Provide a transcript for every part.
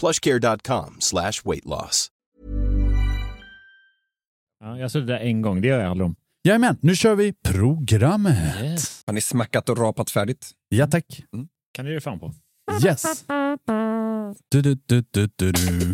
plushcare.com slash weight loss. Ja, jag såg det där en gång, det gör jag aldrig om. Jajamän, nu kör vi programmet. Yes. Har ni smackat och rapat färdigt? Ja tack. Kan du ge fan på. Yes. Du, du, du, du, du, du.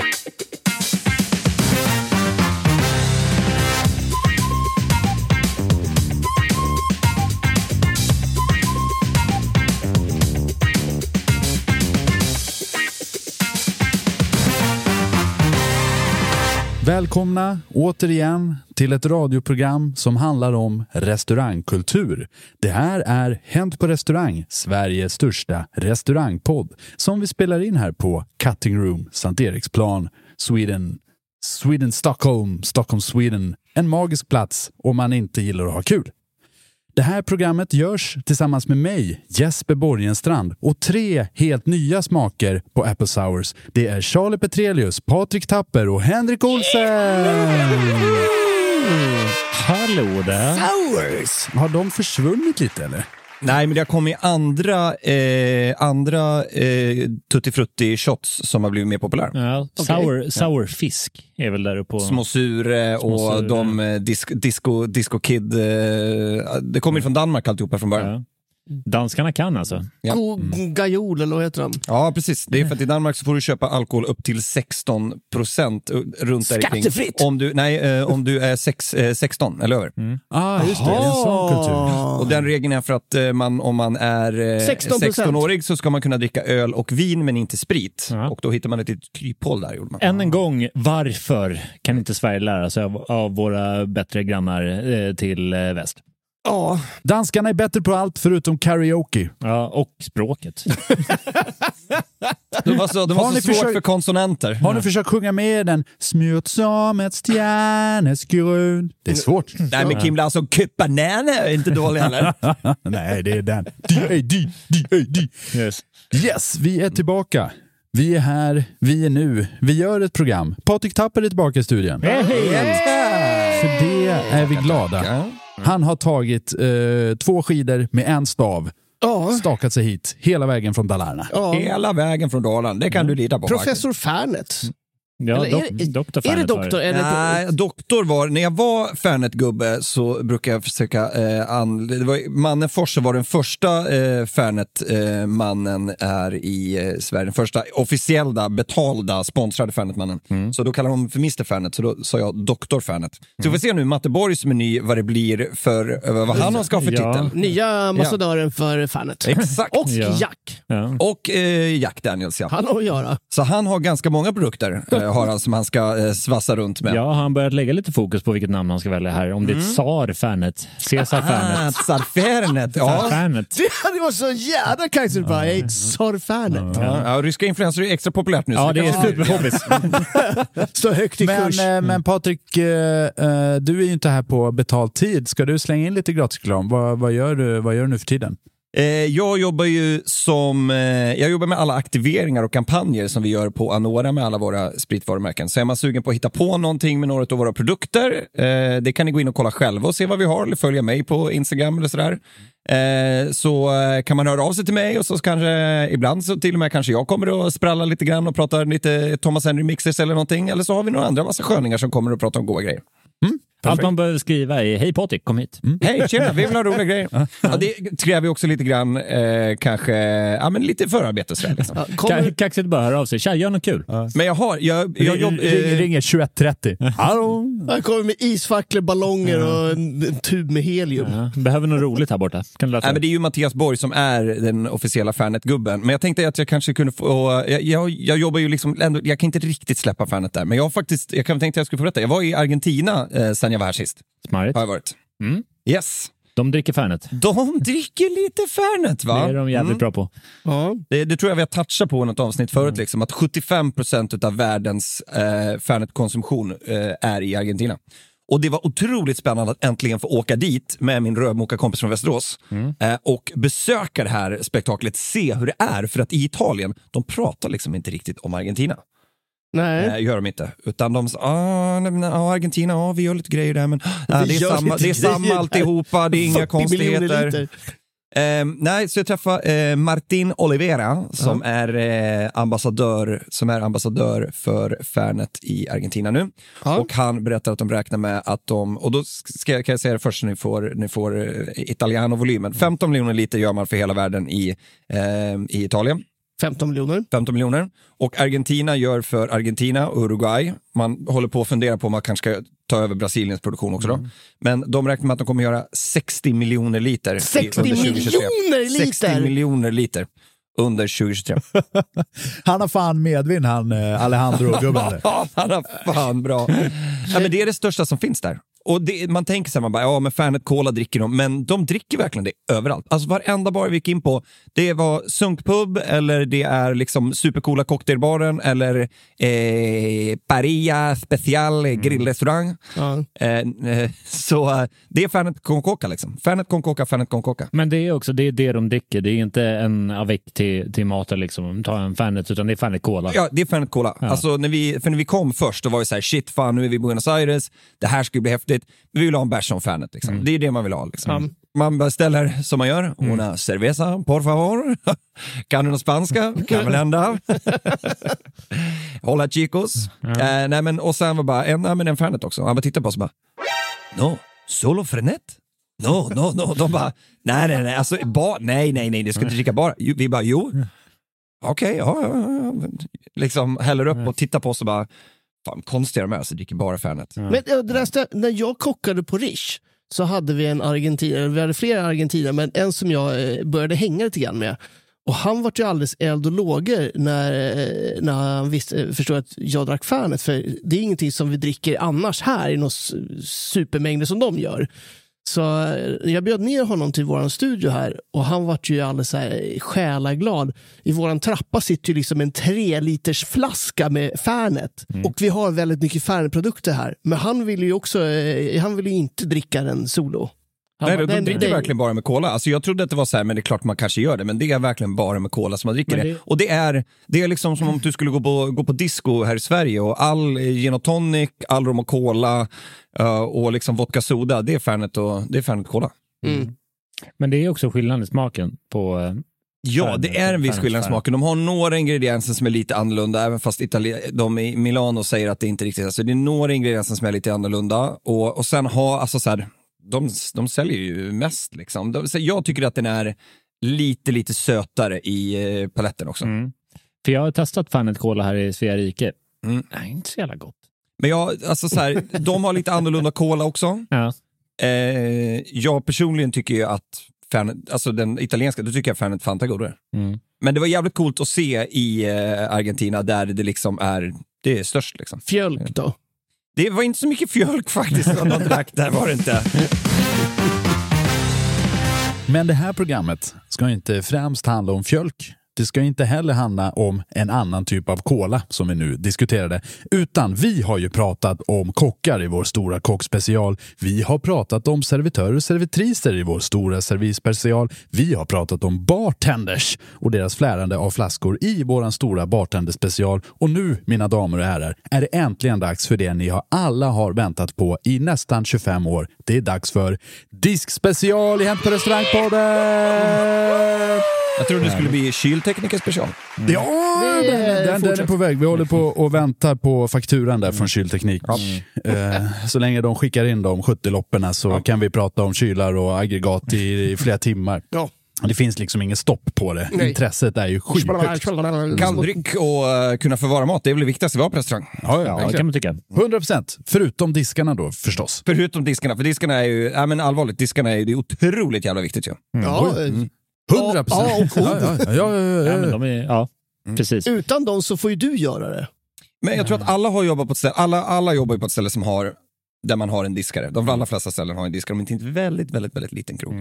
Välkomna återigen till ett radioprogram som handlar om restaurangkultur. Det här är Hänt på restaurang, Sveriges största restaurangpodd som vi spelar in här på Cutting Room, Sankt Eriksplan, Sweden. Sweden, Stockholm, Stockholm, Sweden. En magisk plats om man inte gillar att ha kul. Det här programmet görs tillsammans med mig, Jesper Borgenstrand och tre helt nya smaker på Apple Sours. Det är Charlie Petrelius, Patrik Tapper och Henrik Olsen! Hallå där! Sours! Har de försvunnit lite eller? Nej, men det har kommit andra, eh, andra eh, Tutti Frutti shots som har blivit mer populära. Ja, sour, sour fisk är väl där uppe på... Små sure och Små sure. de eh, disco, disco, disco Kid. Eh, det kommer från Danmark alltihopa från början. Ja. Danskarna kan alltså. Ja. Gajol eller vad heter de? Ja, precis. Det är för att i Danmark så får du köpa alkohol upp till 16 procent runt där kring. Skattefritt! Om du, nej, eh, om du är sex, eh, 16 eller över. Ah, just det. Det är en sån kultur. Och den regeln är för att eh, man, om man är eh, 16%. 16-årig så ska man kunna dricka öl och vin men inte sprit. Ja. Och då hittar man ett litet kryphål där. Gjorde man. Än en gång, varför kan inte Sverige lära sig av, av våra bättre grannar eh, till eh, väst? Ja, Danskarna är bättre på allt förutom karaoke. Ja, och språket. De var så, de Har var så svårt försökt- för konsonanter. Har ni försökt sjunga med den? Smurt som ett stjärneskrun. Det är svårt. Nej men Kim Larsson, Kyppanäne är inte dålig heller. Nej, det är den. D-A-D, D-A-D. Yes. Yes, vi är tillbaka. Vi är här, vi är nu, vi gör ett program. Patrik Tapper är tillbaka i studion. För det är vi glada. Han har tagit eh, två skidor med en stav, ja. stakat sig hit hela vägen från Dalarna. ja. Hela vägen från Dalarna, det kan du lita på. Professor Fernet. Ja, Eller dok, är, det- doktor är det Fernet var doktor? Är det Nej, doktor var, när jag var Fernet-gubbe så brukade jag försöka, eh, an, det var, mannen Forse var den första eh, Fernet-mannen är i eh, Sverige, den första officiella, betalda, sponsrade Fernet-mannen. Så då kallar de för Mr Fernet, så då sa jag Doktor Fernet. Så vi får se nu, Matte Borgs meny, vad det blir för, eh, vad han ska ha för Ja. titel. Nya ambassadören för Fernet. Exakt. Och Ja. Jack. Ja. Och eh, Jack Daniels ja. Han har att göra. Så han har ganska många produkter. Eh, har han som han ska eh, svassa runt med. Ja, har han börjat lägga lite fokus på vilket namn han ska välja här? Om det är Tsar Fernet, Caesar Ah, Fernet, Tsar Fernet. Tsar Ja. Fernet. Det hade varit så jävla kajserberg. Sarfanet. Ja, ja, ryska influenser är extra populärt nu. Ja, det är superpoppis. Står högt i Men, kurs. eh, men Patrik, eh, eh, du är ju inte här på betald tid. Ska du slänga in lite gratisreklam? Vad, vad, gör du, vad gör du nu för tiden? Eh, jag jobbar ju som, eh, jag jobbar med alla aktiveringar och kampanjer som vi gör på Anora med alla våra spritvarumärken. Så är man sugen på att hitta på någonting med några av våra produkter, eh, det kan ni gå in och kolla själva och se vad vi har eller följa mig på Instagram eller sådär. Så kan man höra av sig till mig och så kanske ibland så till och med kanske jag kommer att spralla lite grann och pratar lite Thomas Henry Mixers eller någonting. Eller så har vi några andra massa sköningar som kommer att prata om goda grejer. Allt man behöver skriva är Hej Patrik, kom hit. Hej, tjena, vi vill ha roliga grejer. Ja, det kräver också lite grann, eh, kanske, ja men lite förarbete sådär. Liksom. Ja, kommer, Ka- Kaxigt bara höra av sig. Tja, gör något kul. Men jag har, jag, jag jobb, ring, eh, ringer 21.30. Hallå? Jag kommer med isfacklor, ballonger och en, en tub med helium. Ja, behöver något roligt här borta. Kan du Nej, men det? är ju Mattias Borg som är den officiella Fanet-gubben. Men jag tänkte att jag kanske kunde få... Jag, jag, jag jobbar ju liksom... Ändå, jag kan inte riktigt släppa Fanet där. Men jag har faktiskt... Jag kan tänkte att jag skulle få berätta. Jag var i Argentina eh, sen jag var här sist. Smarrigt. Har jag varit. Mm. Yes. De dricker Fernet. De dricker lite Fanet va? Det är de jävligt Mm. bra på. Ja. Det, det tror jag vi har touchat på i något avsnitt förut, liksom, att 75% av världens eh, Fernet-konsumtion eh, är i Argentina. Och det var otroligt spännande att äntligen få åka dit med min rörmokarkompis från Västerås eh, och besöka det här spektaklet, se hur det är. För att i Italien, de pratar liksom inte riktigt om Argentina. Nej. Eh, gör de inte. Utan de sa, ah, nej, ah, Argentina, ah, vi gör lite grejer där, men ah, det, är samma, det är samma alltihopa, det är inga 40 miljoner konstigheter. Eh, nej, så jag träffade eh, Martin Olivera som, är, eh, ambassadör, som är ambassadör för Fernet i Argentina nu. Ja. Och han berättar att de räknar med att de, och då ska kan jag säga det först så ni får, ni får eh, Italiano-volymen. 15 miljoner liter gör man för hela världen i, eh, i Italien. 15 miljoner. 15 miljoner. Och Argentina gör för Argentina och Uruguay. Man håller på att fundera på om man kanske ska ta över Brasiliens produktion också. Då. Men de räknar med att de kommer göra 60 miljoner liter. i- 60 under 2023. miljoner 60 liter! miljoner liter under 2023. Han har fan medvind han eh, Alejandro-gubben. Ja, han har fan bra. Ja, men det är det största som finns där. Och det, man tänker så här, man bara, ja men Fernet Cola dricker de, men de dricker verkligen det överallt. Alltså varenda bar vi gick in på, det var sunkpub eller det är liksom supercoola cocktailbaren eller eh, Paria special grillrestaurang. Ja. Eh, eh, så eh, det är Fernet con Coca liksom. Fernet con Coca, Fernet con Coca. Men det är också det, är det de dricker. Det är inte en avec till, till maten, liksom. ta en Fernet, utan det är Fernet Cola. Ja, det är Fernet Cola. Ja. Alltså, när vi, för när vi kom först, då var vi så här, shit, fan, nu är vi i Buenos Aires, det här ska bli häftigt. Vi vill ha en bärs som Fernet. Liksom. Det är det man vill ha. Liksom. Man beställer som man gör, una cerveza, por favor. kan du någon spanska? Kan väl hända. Hola chicos. Eh, nej, men, och sen var bara, en, nej, men en Fernet också. Han bara tittade på oss och bara, no, solo Fernet? No, no, no. De bara, nej, nej, nej, alltså, ba, nej, nej, nej, det ska inte dricka bara. Vi bara, jo. Okej, ja, ja, ja. Liksom häller upp och tittar på oss och bara, fan konstiga de är, så dricker bara Fernet. Men ja, det där, stä- när jag kockade på Rish så hade vi en argentinare, vi hade flera argentinare, men en som jag eh, började hänga lite grann med. Och han var ju alldeles eld och lågor när, eh, när han visste, förstod att jag drack Fernet. För det är ingenting som vi dricker annars här i några supermängder som de gör. Så eh, jag bjöd ner honom till vår studio här och han var ju alldeles så här själaglad. I vår trappa sitter ju liksom en tre liters flaska med Fernet. Och vi har väldigt mycket Fernet-produkter här. Men han ville ju också, eh, han ville ju inte dricka den solo. Han Nej, bara, de, de "Nej, dricker nej, verkligen bara med cola. Alltså, jag trodde att det var så här, men det är klart man kanske gör det, men det är verkligen bara med cola som man dricker det. det- Och det är, det är liksom som om du skulle gå på, gå på disco här i Sverige och all eh, gin och tonic, all rom och cola eh, och liksom vodka soda, det är Fernet och det är Fernet Cola. Mm. Men det är också skillnad i smaken på... eh, Ja, det är en viss skillnad i smaken. De har några ingredienser som är lite annorlunda, även fast Itali- de i Milano säger att det inte riktigt är så. Det är några ingredienser som är lite annorlunda. Och, och sen har, alltså så här, de, de säljer ju mest liksom. De, jag tycker att den är lite, lite sötare i eh, paletten också. Mm. För jag har testat Fernet Cola här i Svea rike. Mm. Nej, inte så jävla gott. Men jag, alltså så här, de har lite annorlunda cola också. Ja. Eh, jag personligen tycker ju att Fernet, alltså den italienska, då tycker jag Fernet Fanta är godare. Mm. Men det var jävligt coolt att se i eh, Argentina där det liksom är Det är störst liksom. Fjölk då? Det var inte så mycket fjölk faktiskt som de drack där var det inte. Men det här programmet ska inte främst handla om fjölk. Det ska inte heller handla om en annan typ av kola som vi nu diskuterade. Utan vi har ju pratat om kockar i vår stora kockspecial. Vi har pratat om servitörer och servitriser i vår stora servisspecial. Vi har pratat om bartenders och deras flärande av flaskor i vår stora bartenderspecial. Och nu, mina damer och herrar, är det äntligen dags för det ni har alla har väntat på i nästan 25 år. Det är dags för diskspecial i Hämt på restaurangpodden! Jag trodde det skulle bli kyltekniker special. Ja, Vi, den, den, den är på väg. Vi håller på och väntar på fakturan där från Kylteknik. Eh, så länge de skickar in de 70 lopperna så kan vi prata om kylar och aggregat i, i flera timmar. Ja. Det finns liksom ingen stopp på det. Nej. Intresset är ju skyhögt. Kalldryck och uh, kunna förvara mat, det är väl det viktigaste vi har på restaurang. Ja, Ja, ja. det kan man tycka. 100 procent. Förutom diskarna då förstås. Förutom diskarna, för diskarna är ju, ja men allvarligt, diskarna är ju det är otroligt jävla viktigt ju. Ja, eh, 100 procent. Ja, och Ja, ja, ja, ja, ja, Ja, ja. men de är, ja precis. Utan dem så får ju du göra det. Men jag tror att alla har jobbat på ett ställe, alla, alla jobbar ju på ett ställe som har, där man har en diskare. De allra flesta ställen har en diskare, om inte en väldigt, väldigt, väldigt liten krog.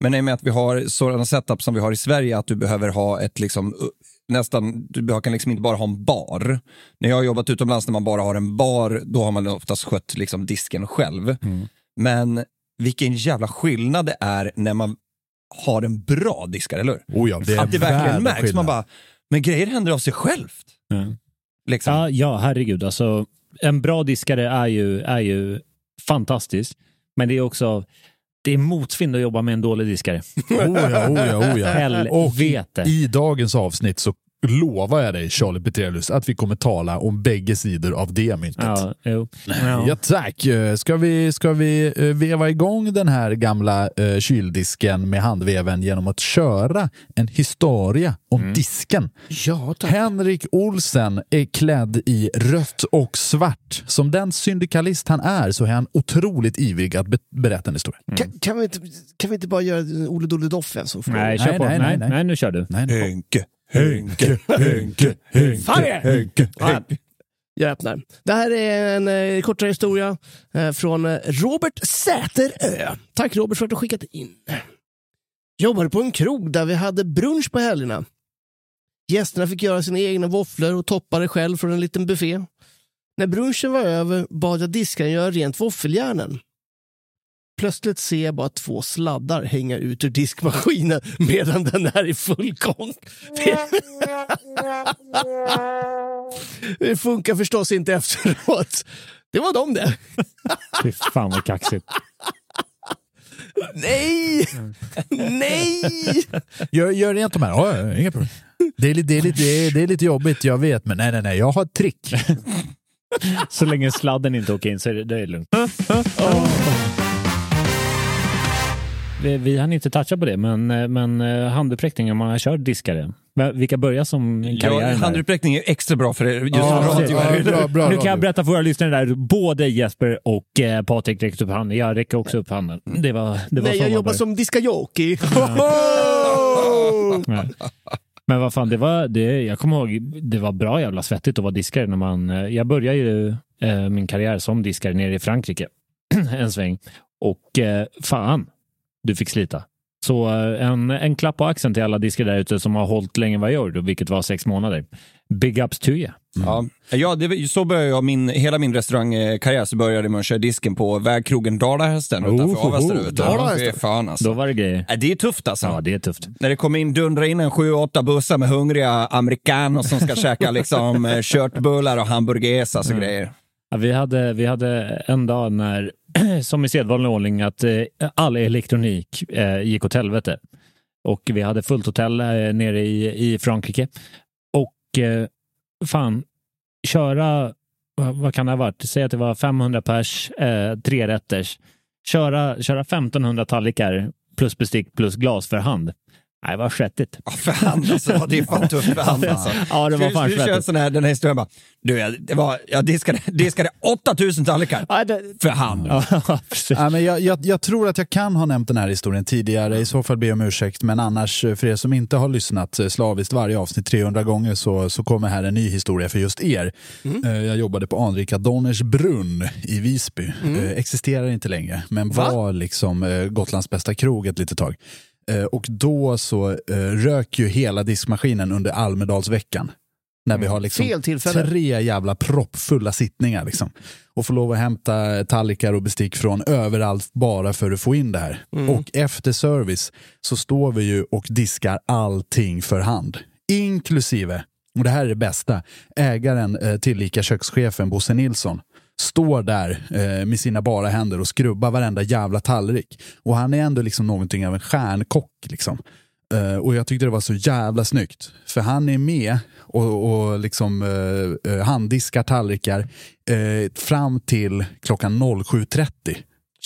Men i och med att vi har sådana setup som vi har i Sverige, att du behöver ha ett liksom, nästan, du behöver- kan liksom inte bara ha en bar. När jag har jobbat utomlands när man bara har en bar, då har man oftast skött liksom disken själv. Men vilken jävla skillnad det är när man har en bra diskare, eller hur? Oh ja, det är att det verkligen märks. skillnad. Man bara, men grejer händer av sig självt. Mm. Liksom. Ja, ja, herregud. Alltså, en bra diskare är ju, är ju fantastisk, men det är också det är motvind att jobba med en dålig diskare. Oh ja, oh ja, oh ja. Helvete. I dagens avsnitt så lovar jag dig, Charlie Petrelius, att vi kommer tala om bägge sidor av det myntet. Ja, jo. Ja. Ja. tack. Eh, Ska vi, ska vi eh, veva igång den här gamla eh, kyldisken med handveven genom att köra en historia om disken? Ja, tack. Henrik Olsen är klädd i rött och svart. Som den syndikalist han är så är han otroligt ivrig att be- berätta en historia. Kan, kan, vi inte, kan vi inte bara göra Olle Dolle Doffen? Nej, kör Nej, på. nej, Nej, nej, nej, nu kör du. Nej, nej. Henke, Henke, Henke, Fan det? Henke. Fan. Jag öppnar. Det här är en eh, kortare historia eh, från eh, Robert Säterö. Tack Robert för att du skickat in. Jobbade på en krog där vi hade brunch på helgerna. Gästerna fick göra sina egna våfflor och toppa det själv från en liten buffé. När brunchen var över bad jag diskaren göra rent våffeljärnen. Plötsligt ser jag bara två sladdar hänga ut ur diskmaskinen medan den är i full gång. Det funkar förstås inte efteråt. Det var de det. Fy fan vad kaxigt. Nej! Nej! Gör, gör rent de här. Ja, inga problem. Det är, lite, det, är lite, det, är, det är lite jobbigt, jag vet, men nej, nej, nej, jag har ett trick. Så länge sladden inte åker in så är det, det är lugnt. Vi, vi hann inte toucha på det, men, eh, men eh, handuppräckning om man har kört diskare. Vilka börjar som Ja, karriären där? handuppräckning är extra bra för er, just Ja, radio. ja, bra, bra, nu kan jag berätta för våra lyssnare där, både Jesper och eh, Patrik räckte upp handen. Jag räcker också upp handen. Det var, det var Nej, jag jobbar som diskajoki. Ja. Men vad fan, det var, det, jag kommer ihåg, det var bra jävla svettigt att vara diskare när man, eh, jag började ju eh, min karriär som diskare nere i Frankrike en sväng och eh, fan, du fick slita. Så eh, en, en klapp på axeln till alla diskare där ute som har hållit länge vad jag gjorde, vilket var sex månader. Big ups to you. Ja, ja det, så började jag min, hela min restaurangkarriär så började med att köra disken på vägkrogen Dalahästen utanför Oh, Avesta. oh, du. Dalahästen. Fan alltså. Då var det grejer. Det är tufft alltså. Ja, det är tufft. När det kommer in, dundrar in en 7-8 bussar med hungriga amerikaner som ska käka liksom eh, köttbullar och hamburguesas och grejer. Ja, vi, hade, vi hade en dag när, som i sedvanlig ordning, att eh, all elektronik eh, gick åt helvete. Och vi hade fullt hotell eh, nere i, i Frankrike. Och eh, fan, köra, vad, kan det ha varit? Säg att det var 500 pers, eh, tre rätters. Köra, köra 1500 tallrikar plus bestick plus glas för hand. Nej, det var svettigt. Ja, för hand alltså. Det är fan tufft för hand alltså. Ja, det var fan Du kör svettigt. sån här, den här historien bara, du, jag, det var, jag diskade, diskade 8000 tallrikar Ja, det... för hand. Ja. Ja, men jag, jag, jag tror att jag kan ha nämnt den här historien tidigare, i så fall ber jag om ursäkt. Men annars, för er som inte har lyssnat eh, slaviskt varje avsnitt 300 gånger så, så kommer här en ny historia för just er. Eh, Jag jobbade på anrika Donners brunn i Visby. Eh, Existerar inte längre, men Va? var liksom eh, Gotlands bästa krog ett litet tag. Eh, Och då så eh, rök ju hela diskmaskinen under Almedalsveckan. När vi har liksom tre jävla proppfulla sittningar. Liksom. Och får lov att hämta tallrikar och bestick från överallt bara för att få in det här. Och efter service så står vi ju och diskar allting för hand. Inklusive, och det här är det bästa, ägaren eh, tillika kökschefen Bosse Nilsson står där eh, med sina bara händer och skrubbar varenda jävla tallrik. Och han är ändå liksom någonting av en stjärnkock. Liksom. Eh, och jag tyckte det var så jävla snyggt. För han är med och, och liksom eh, eh, handdiskar tallrikar eh, fram till klockan 07.30.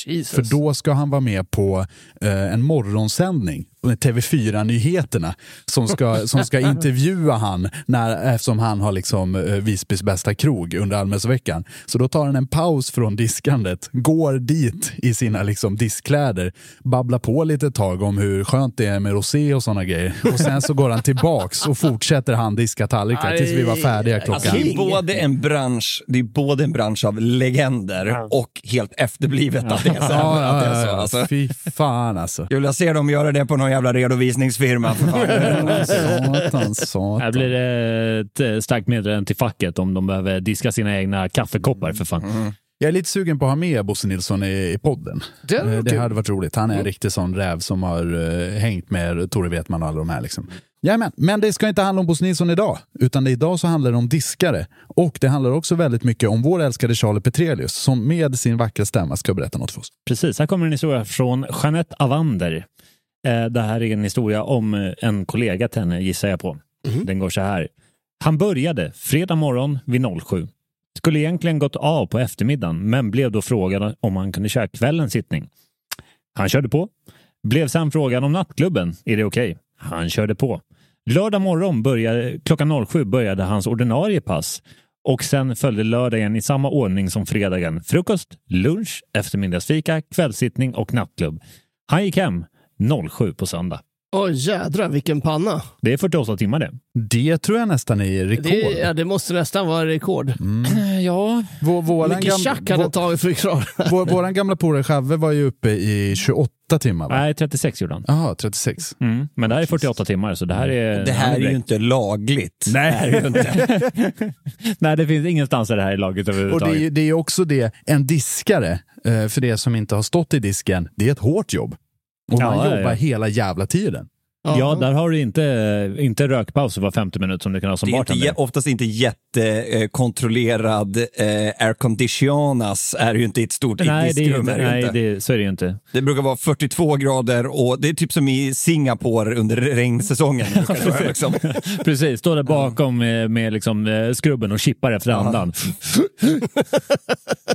Jesus. För då ska han vara med på eh, en morgonsändning TV4-nyheterna som ska, som ska intervjua han när, eftersom han har liksom eh, Visbys bästa krog under Almedalsveckan. Så då tar han en paus från diskandet, går dit i sina liksom diskkläder, babblar på lite tag om hur skönt det är med rosé och sådana grejer. Och sen så går han tillbaks och fortsätter han diska tallrikar tills vi var färdiga klockan. Alltså, det, är både en bransch, det är både en bransch av legender och helt efterblivet att det är så. Ja, ja, ja, Alltså, ja. Fy fan alltså. jag vill se dem göra det på någon jävla redovisningsfirma. För fan. Satan, satan. Här blir det ett eh, starkt meddelande till facket om de behöver diska sina egna kaffekoppar för fan. Jag är lite sugen på att ha med Bosse Nilsson i, i podden. Det Eh, varit det kul. hade varit roligt. Han är en riktig sån räv som har eh, hängt med Tore Wetman och alla de här. Liksom. Jajamän. Men det ska inte handla om Bosse Nilsson idag, utan det idag så handlar det om diskare. Och det handlar också väldigt mycket om vår älskade Charlie Petrelius som med sin vackra stämma ska berätta något för oss. Precis, här kommer en historia från Jeanette Avander. Eh, Det här är en historia om eh, en kollega till henne, gissar jag på. Den går så här. Han började fredag morgon vid 07. Skulle egentligen gått av på eftermiddagen, men blev då frågad om han kunde köra kvällens sittning. Han körde på. Blev sen frågad om nattklubben. Är det okej? Han körde på. Lördag morgon började, klockan 07 började hans ordinarie pass och sen följde lördagen i samma ordning som fredagen. Frukost, lunch, eftermiddagsfika, kvällssittning och nattklubb. Han gick hem 07 på söndag. Oj jädrar vilken panna. Det är 48 timmar det. Det tror jag nästan är rekord. Det, ja, det måste nästan vara rekord. Ja, Vår, våran, Mycket tjack hade vår, tagit för att klara vår, våran gamla polare Chave var ju uppe i 28 timmar. Va? nej 36 gjorde han. Jaha, 36. Mm. Men det här är 48 timmar så det här är... Det här är ju inte lagligt. Nej. Det här är ju inte. Nej, det finns ingenstans där det här är Och är, överhuvudtaget. ju- det är ju också det, en diskare, eh, för det som inte har stått i disken, det är ett hårt jobb. Och man Ja, jobbar ja. hela jävla tiden. Ja, där har du inte, inte rökpaus var 50 minuter som du kan ha som Det inte, bartender. jä- oftast inte jättekontrollerad eh, airconditionas är ju inte i ett stort Nej, inte, ju nej inte. det, så är det ju inte. Det brukar vara 42 grader och det är typ som i Singapore under regnsäsongen. det vara, liksom. Precis, står där bakom med, med liksom, eh, skrubben och chippar efter andan.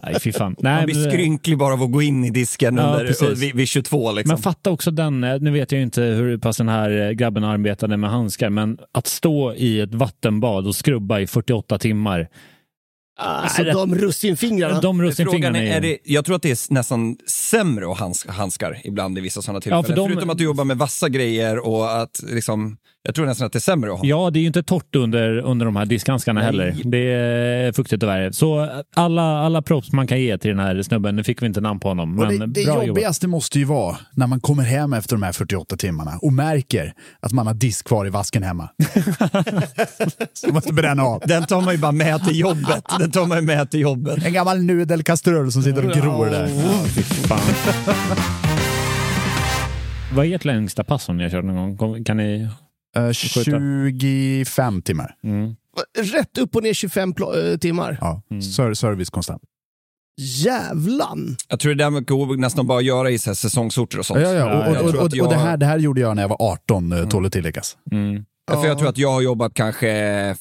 Nej, fy fan. Nej, Man blir men- skrynklig bara av att gå in i disken Ja, under, precis. vid, vid 22. Liksom. Men fatta också den, eh, nu vet jag ju inte hur pass den här eh, grabben arbetade med handskar, men att stå i ett vattenbad och skrubba i 48 timmar. Alltså det- de russinfingrarna. De russinfingrarna är, är det, jag tror att det är nästan sämre att hands, handskar ibland i vissa sådana tillfällen. för de- Förutom att du jobbar med vassa grejer och att liksom, jag tror nästan att det är sämre att ha. Ja, det är ju inte torrt under, under de här diskhandskarna heller. Det är fuktigt och värre. Så alla, alla props man kan ge till den här snubben, nu fick vi inte namn på honom, Och men det det bra jobbat. jobbigaste måste ju vara när man kommer hem efter de här 48 timmarna och märker att man har disk kvar i vasken hemma. Så måste bränna av. Den tar man ju bara med till jobbet. Den tar man ju med till jobbet. En gammal nudelkastrull som sitter och gror där. Vad är ert längsta pass som ni har kört någon gång? Kan ni... Eh, 25 timmar. Mm. Rätt upp och ner 25 pl- eh, timmar. Ja. Ser- service konstant. Jävlan! Jag tror det där går nästan bara att göra i så här säsongsorter och sånt. Ja, ja, Och, och, och, att jag- och det, här, det här gjorde jag när jag var 18, mm. tål att tilläggas. Mm. Ja, För jag tror att jag har jobbat kanske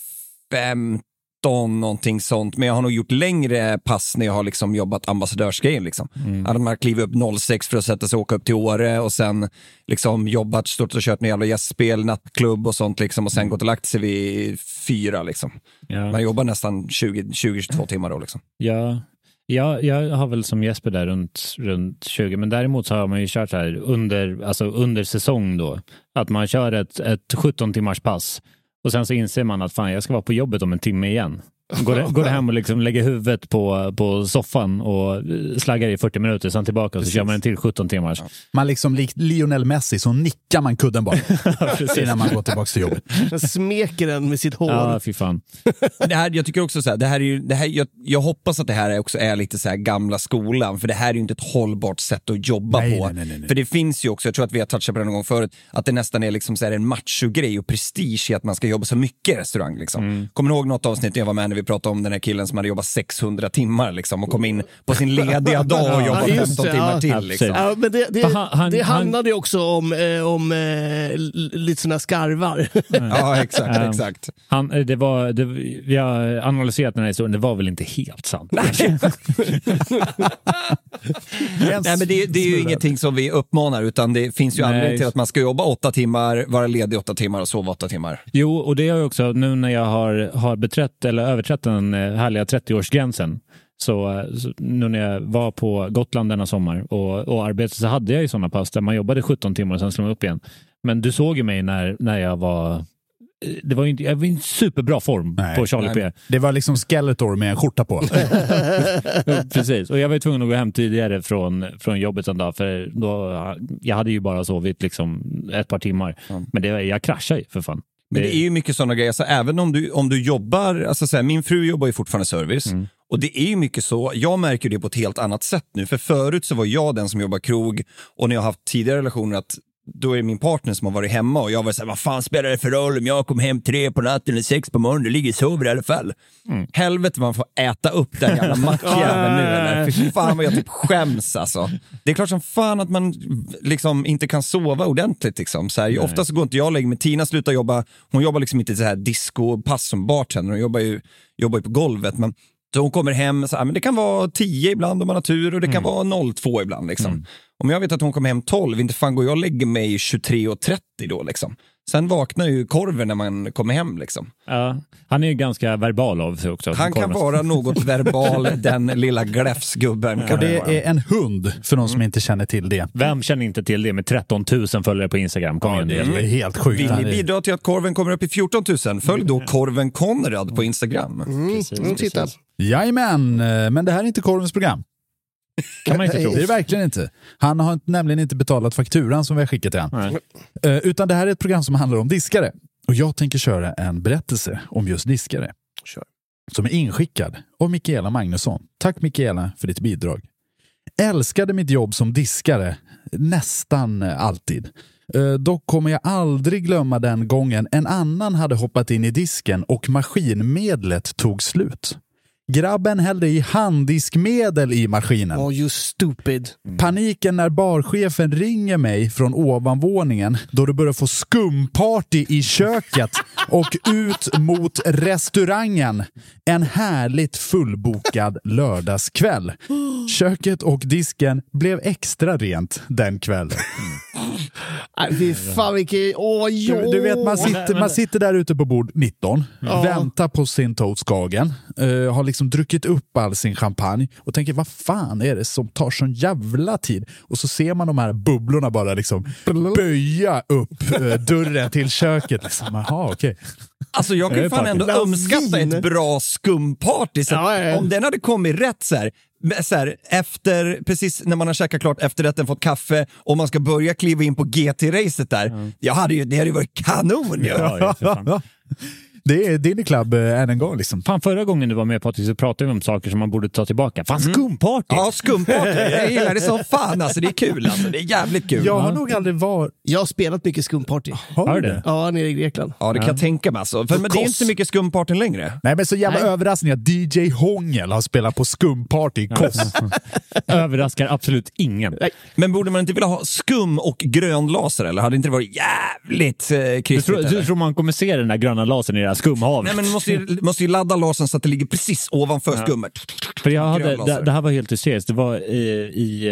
15 15, någonting sånt. Men jag har nog gjort längre pass när jag har liksom jobbat ambassadörsgrejen. Liksom. Mm. Att man kliver upp 06 för att sätta sig och åka upp till Åre och sen liksom jobbat, stort och kört med jävla gästspel, nattklubb och sånt liksom, och sen gått och lagt sig vid fyra. Liksom. Ja. Man jobbar nästan 20 20-22 timmar då. Liksom. Ja, ja, jag har väl som Jesper där runt, runt 20, men däremot så har man ju kört så här under, alltså under säsong då. Att man kör ett, ett 17 timmars pass och sen så inser man att fan, jag ska vara på jobbet om en timme igen. Går, går hem och liksom lägger huvudet på, på soffan och slaggar i 40 minuter, sen tillbaka och så kör man en till 17 timmars. Man liksom likt Lionel Messi så nickar man kudden bara innan man går tillbaka till jobbet. Han smeker den med sitt hår. Ja, fy fan. Det här, jag tycker också så här, det här är ju, det här, jag, jag hoppas att det här är också är lite så här gamla skolan, för det här är ju inte ett hållbart sätt att jobba Nej, på. nej, nej, nej, nej. För det finns ju också, jag tror att vi har touchat på det någon gång förut, att det nästan är liksom så här en machogrej och prestige i att man ska jobba så mycket i restaurang. Liksom. Kommer ni ihåg något avsnitt jag var med när vi pratade om den här killen som hade jobbat 600 timmar liksom, och kom in på sin lediga dag och jobbat Ja, just 15 det, timmar ja. till. Liksom. Ja, men det, det, han- det han- handlade ju också om, eh, om eh, lite såna skarvar. Ja, exakt, Ja. exakt. Han, eh, det var, det, vi har analyserat den här historien, det var väl inte helt sant. Nej, men det, det är ju ingenting som vi uppmanar, utan det finns ju Nej. anledning till att man ska jobba åtta timmar, vara ledig åtta timmar och sova åtta timmar. Jo, och det har jag också, nu när jag har, har beträtt eller överträtt den eh, härliga 30-årsgränsen, så, eh, så nu när jag var på Gotland denna sommar och, och arbetade så hade jag ju sådana pass där man jobbade 17 timmar och sen slog man upp igen. Men du såg ju mig när, när jag var eh, det var ju inte, jag var i en superbra form Nej, på Charlie nej. P. Det var liksom Skeletor med en skjorta på. Precis, och jag var tvungen att gå hem tidigare från, från jobbet en dag för då, jag hade ju bara sovit liksom ett par timmar. Men det, jag kraschade ju för fan. Men det är ju mycket sådana grejer, så även om du, om du jobbar, alltså så här, min fru jobbar ju fortfarande service. Och det är ju mycket så, jag märker det på ett helt annat sätt nu, för förut så var jag den som jobbar krog. Och när jag har haft tidigare relationer att då är det min partner som har varit hemma och jag var såhär, vad fan spelar det för roll om jag kom hem tre på natten eller sex på morgonen, ligger och sover i alla fall. Helvete vad man får äta upp den jävla mackjäveln nu eller? Fy fan vad jag typ skäms alltså. Det är klart som fan att man liksom inte kan sova ordentligt. Liksom. Så här, ofta så går inte jag och lägger mig. Tina slutar jobba, hon jobbar liksom inte så här discopass som bartender, hon jobbar ju, jobbar ju på golvet. Men, så hon kommer hem, så här, men det kan vara 10 ibland om man har tur och det kan vara 02 ibland. Liksom. Om jag vet att hon kommer hem 12, inte fan går jag och lägger mig 23.30 då. Liksom. Sen vaknar ju korven när man kommer hem. Liksom. Ja, han är ju ganska verbal av sig också. Han kan vara något verbal, den lilla gläfsgubben. kan Och det är en hund, för de som inte känner till det. Vem känner inte till det med 13 000 följare på Instagram? Kom igen, Det det är helt sjukt. Vill ni bidra till att korven kommer upp i 14 000? Följ då korven Konrad på Instagram. Precis, Mm, titta. precis. Jajamän, eh, men det här är inte korvens program. kan man inte tro. Det är det verkligen inte. Han har nämligen inte betalat fakturan som vi har skickat till honom. Eh, Utan det här är ett program som handlar om diskare. Och jag tänker köra en berättelse om just diskare. Kör. Som är inskickad av Mikaela Magnusson. Tack Mikaela för ditt bidrag. Älskade mitt jobb som diskare nästan eh, alltid. Dock kommer jag aldrig glömma den gången en annan hade hoppat in i disken och maskinmedlet tog slut. Grabben hällde i handdiskmedel i maskinen. Oh, you stupid. Paniken när barchefen ringer mig från ovanvåningen då det börjar få skumparty i köket och ut mot restaurangen. En härligt fullbokad lördagskväll. Köket och disken blev extra rent den kvällen. Nej, fy fan vilken... Åh, jo. Du, du vet, man sitter, man sitter där ute på bord 19, väntar på sin Toastskagen, uh, har liksom druckit upp all sin champagne och tänker vad fan är det som tar sån jävla tid? Och så ser man de här bubblorna bara liksom böja upp eh, dörren till köket. Liksom. Jaha, okej. Alltså jag kan ju fan ändå Vin. ett bra skumparty. Så Ja, ja, ja. Om den hade kommit rätt så här, så här, efter, precis när man har käkat klart efterrätten, fått kaffe och man ska börja kliva in på GT-racet där. Jag hade ju, det hade ju varit kanon ju. Ja. Det är din klubb äh, än en gång. Liksom. Fan, förra gången du var med Patrik så pratade vi om saker som man borde ta tillbaka. Fan, skumparty! Ja, skumparty. Jag gillar det som fan alltså. Det är kul alltså. Det är jävligt kul. Jag har nog aldrig varit... Jag har spelat mycket skumparty. Har du det? Ja, nere i Grekland. Ja, det kan jag tänka mig alltså. För, men det är inte mycket skumpartyn längre. Nej men så jävla Nej. överraskning att DJ Hångel har spelat på skumparty i Kos. Överraskar absolut ingen. Men borde man inte vilja ha skum och grön laser eller? Hade inte det varit jävligt eh, Du tror, du tror man kommer se den där gröna lasern i det här skumhav. Nej, men du måste ju, måste ju ladda lasern så att det ligger precis ovanför Ja. skummet. För jag hade, det, det här var helt hysteriskt. Det var i, i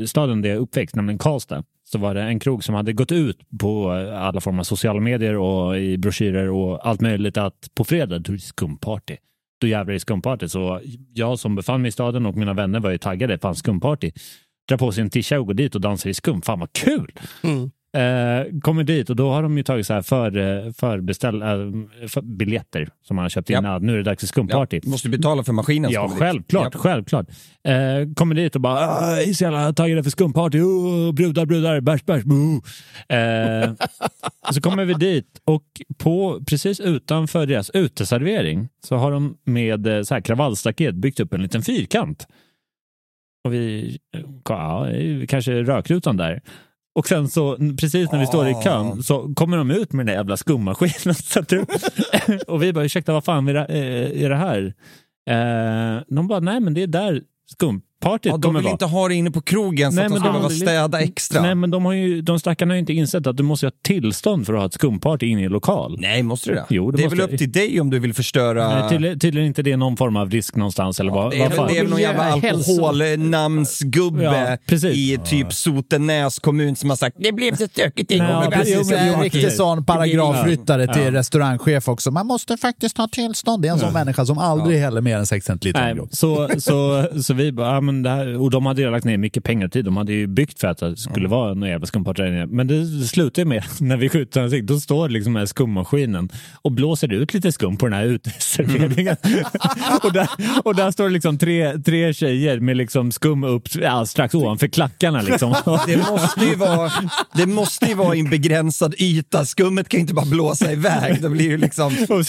eh, staden där jag uppväxt, nämligen Karlstad. Så var det en krog som hade gått ut på alla former av sociala medier och i broschyrer och allt möjligt att på fredag då är det skumparty. Då jävlar är det skumparty. Så jag som befann mig i staden och mina vänner var ju taggade. Fan skumparty. Drar på sig en tisha och går dit och dansar i skum. Fan vad kul! Mm. Eh, kommer dit och då har de ju tagit så här för, eh, förbeställ, eh, för biljetter som man har köpt in. Ja. Ja. Nu är det dags för skumparty. Ja, måste betala för maskinen. Ja, kommer dit. självklart. Självklart. Eh, kommer dit och bara "Ah, jag är så jävla taggade för skumparty. Oh, brudar, brudar, bärs, bärs. boo." Eh, så kommer vi dit och på, precis utanför deras uteservering så har de med så här kravallstaket byggt upp en liten fyrkant. Och vi, ja, kanske rökrutan där. Och sen så precis när vi står i kön så kommer de ut med den där jävla skummaskinen. och vi bara, ursäkta vad fan är det, eh, är det här? Eh, de bara, nej men det är där skumpartyt Ja, de vill vara. inte ha det inne på krogen så Nej, att de ska de- behöva städa extra. Nej men de, har ju, de stackarna har ju inte insett att du måste ha tillstånd för att ha ett skumparty inne i lokal. Nej, måste du det? Jo, det det är måste väl upp till dig om du vill förstöra... Nej, tydligen, tydligen inte det är någon form av risk någonstans eller vad, Det är, vad det är väl någon jävla alkoholnamnsgubbe Ja, precis. i typ Sotenäs kommun som har sagt det blev så stökigt en Ja, gång. en riktig sån paragrafryttare till Ja. restaurangchef också. Man måste faktiskt ha tillstånd. Det är en sån människa som aldrig häller mer än 6 centiliter så, så, så vi bara, ja, men det här, och de hade ju lagt ner mycket pengar och tid. De hade ju byggt för att det skulle vara någon jävla skumparty där inne. Men det slutar ju med, när vi skjuter ansiktet, då står liksom den här skummaskinen och blåser ut lite skum på den här uteserveringen. och, där, och där står det liksom tre, tre tjejer med liksom skum upp ja, strax ovanför klackarna. Liksom. Det måste, ju vara, det måste ju vara i en begränsad yta. Skummet kan ju inte bara blåsa iväg. Det blir ju liksom... Så,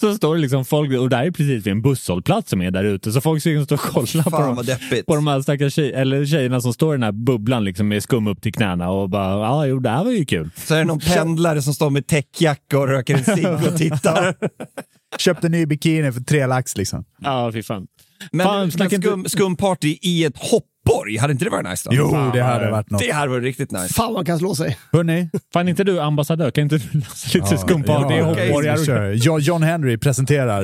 så står det liksom folk, och det här är precis vid en busshållplats som är där ute, så folk ska stå och kolla på dem. vad deppigt. På de här stackars tjej, eller tjejerna som står i den här bubblan liksom med skum upp till knäna och bara, ja jo det här var ju kul. Så är det någon pendlare som står med täckjacka och röker en cigg och tittar. Köpte ny bikini för tre lax liksom. Ja, fy fan. Men, Fan, men skum, skumparty i ett hoppborg, hade inte det varit nice då? Jo, fan, det hade varit något. Det hade varit riktigt nice. Fan man kan slå sig. Hörni, Fan inte du ambassadör, kan inte du lösa lite i okej, hoppborgar? vi kör. Jo- John Henry presenterar.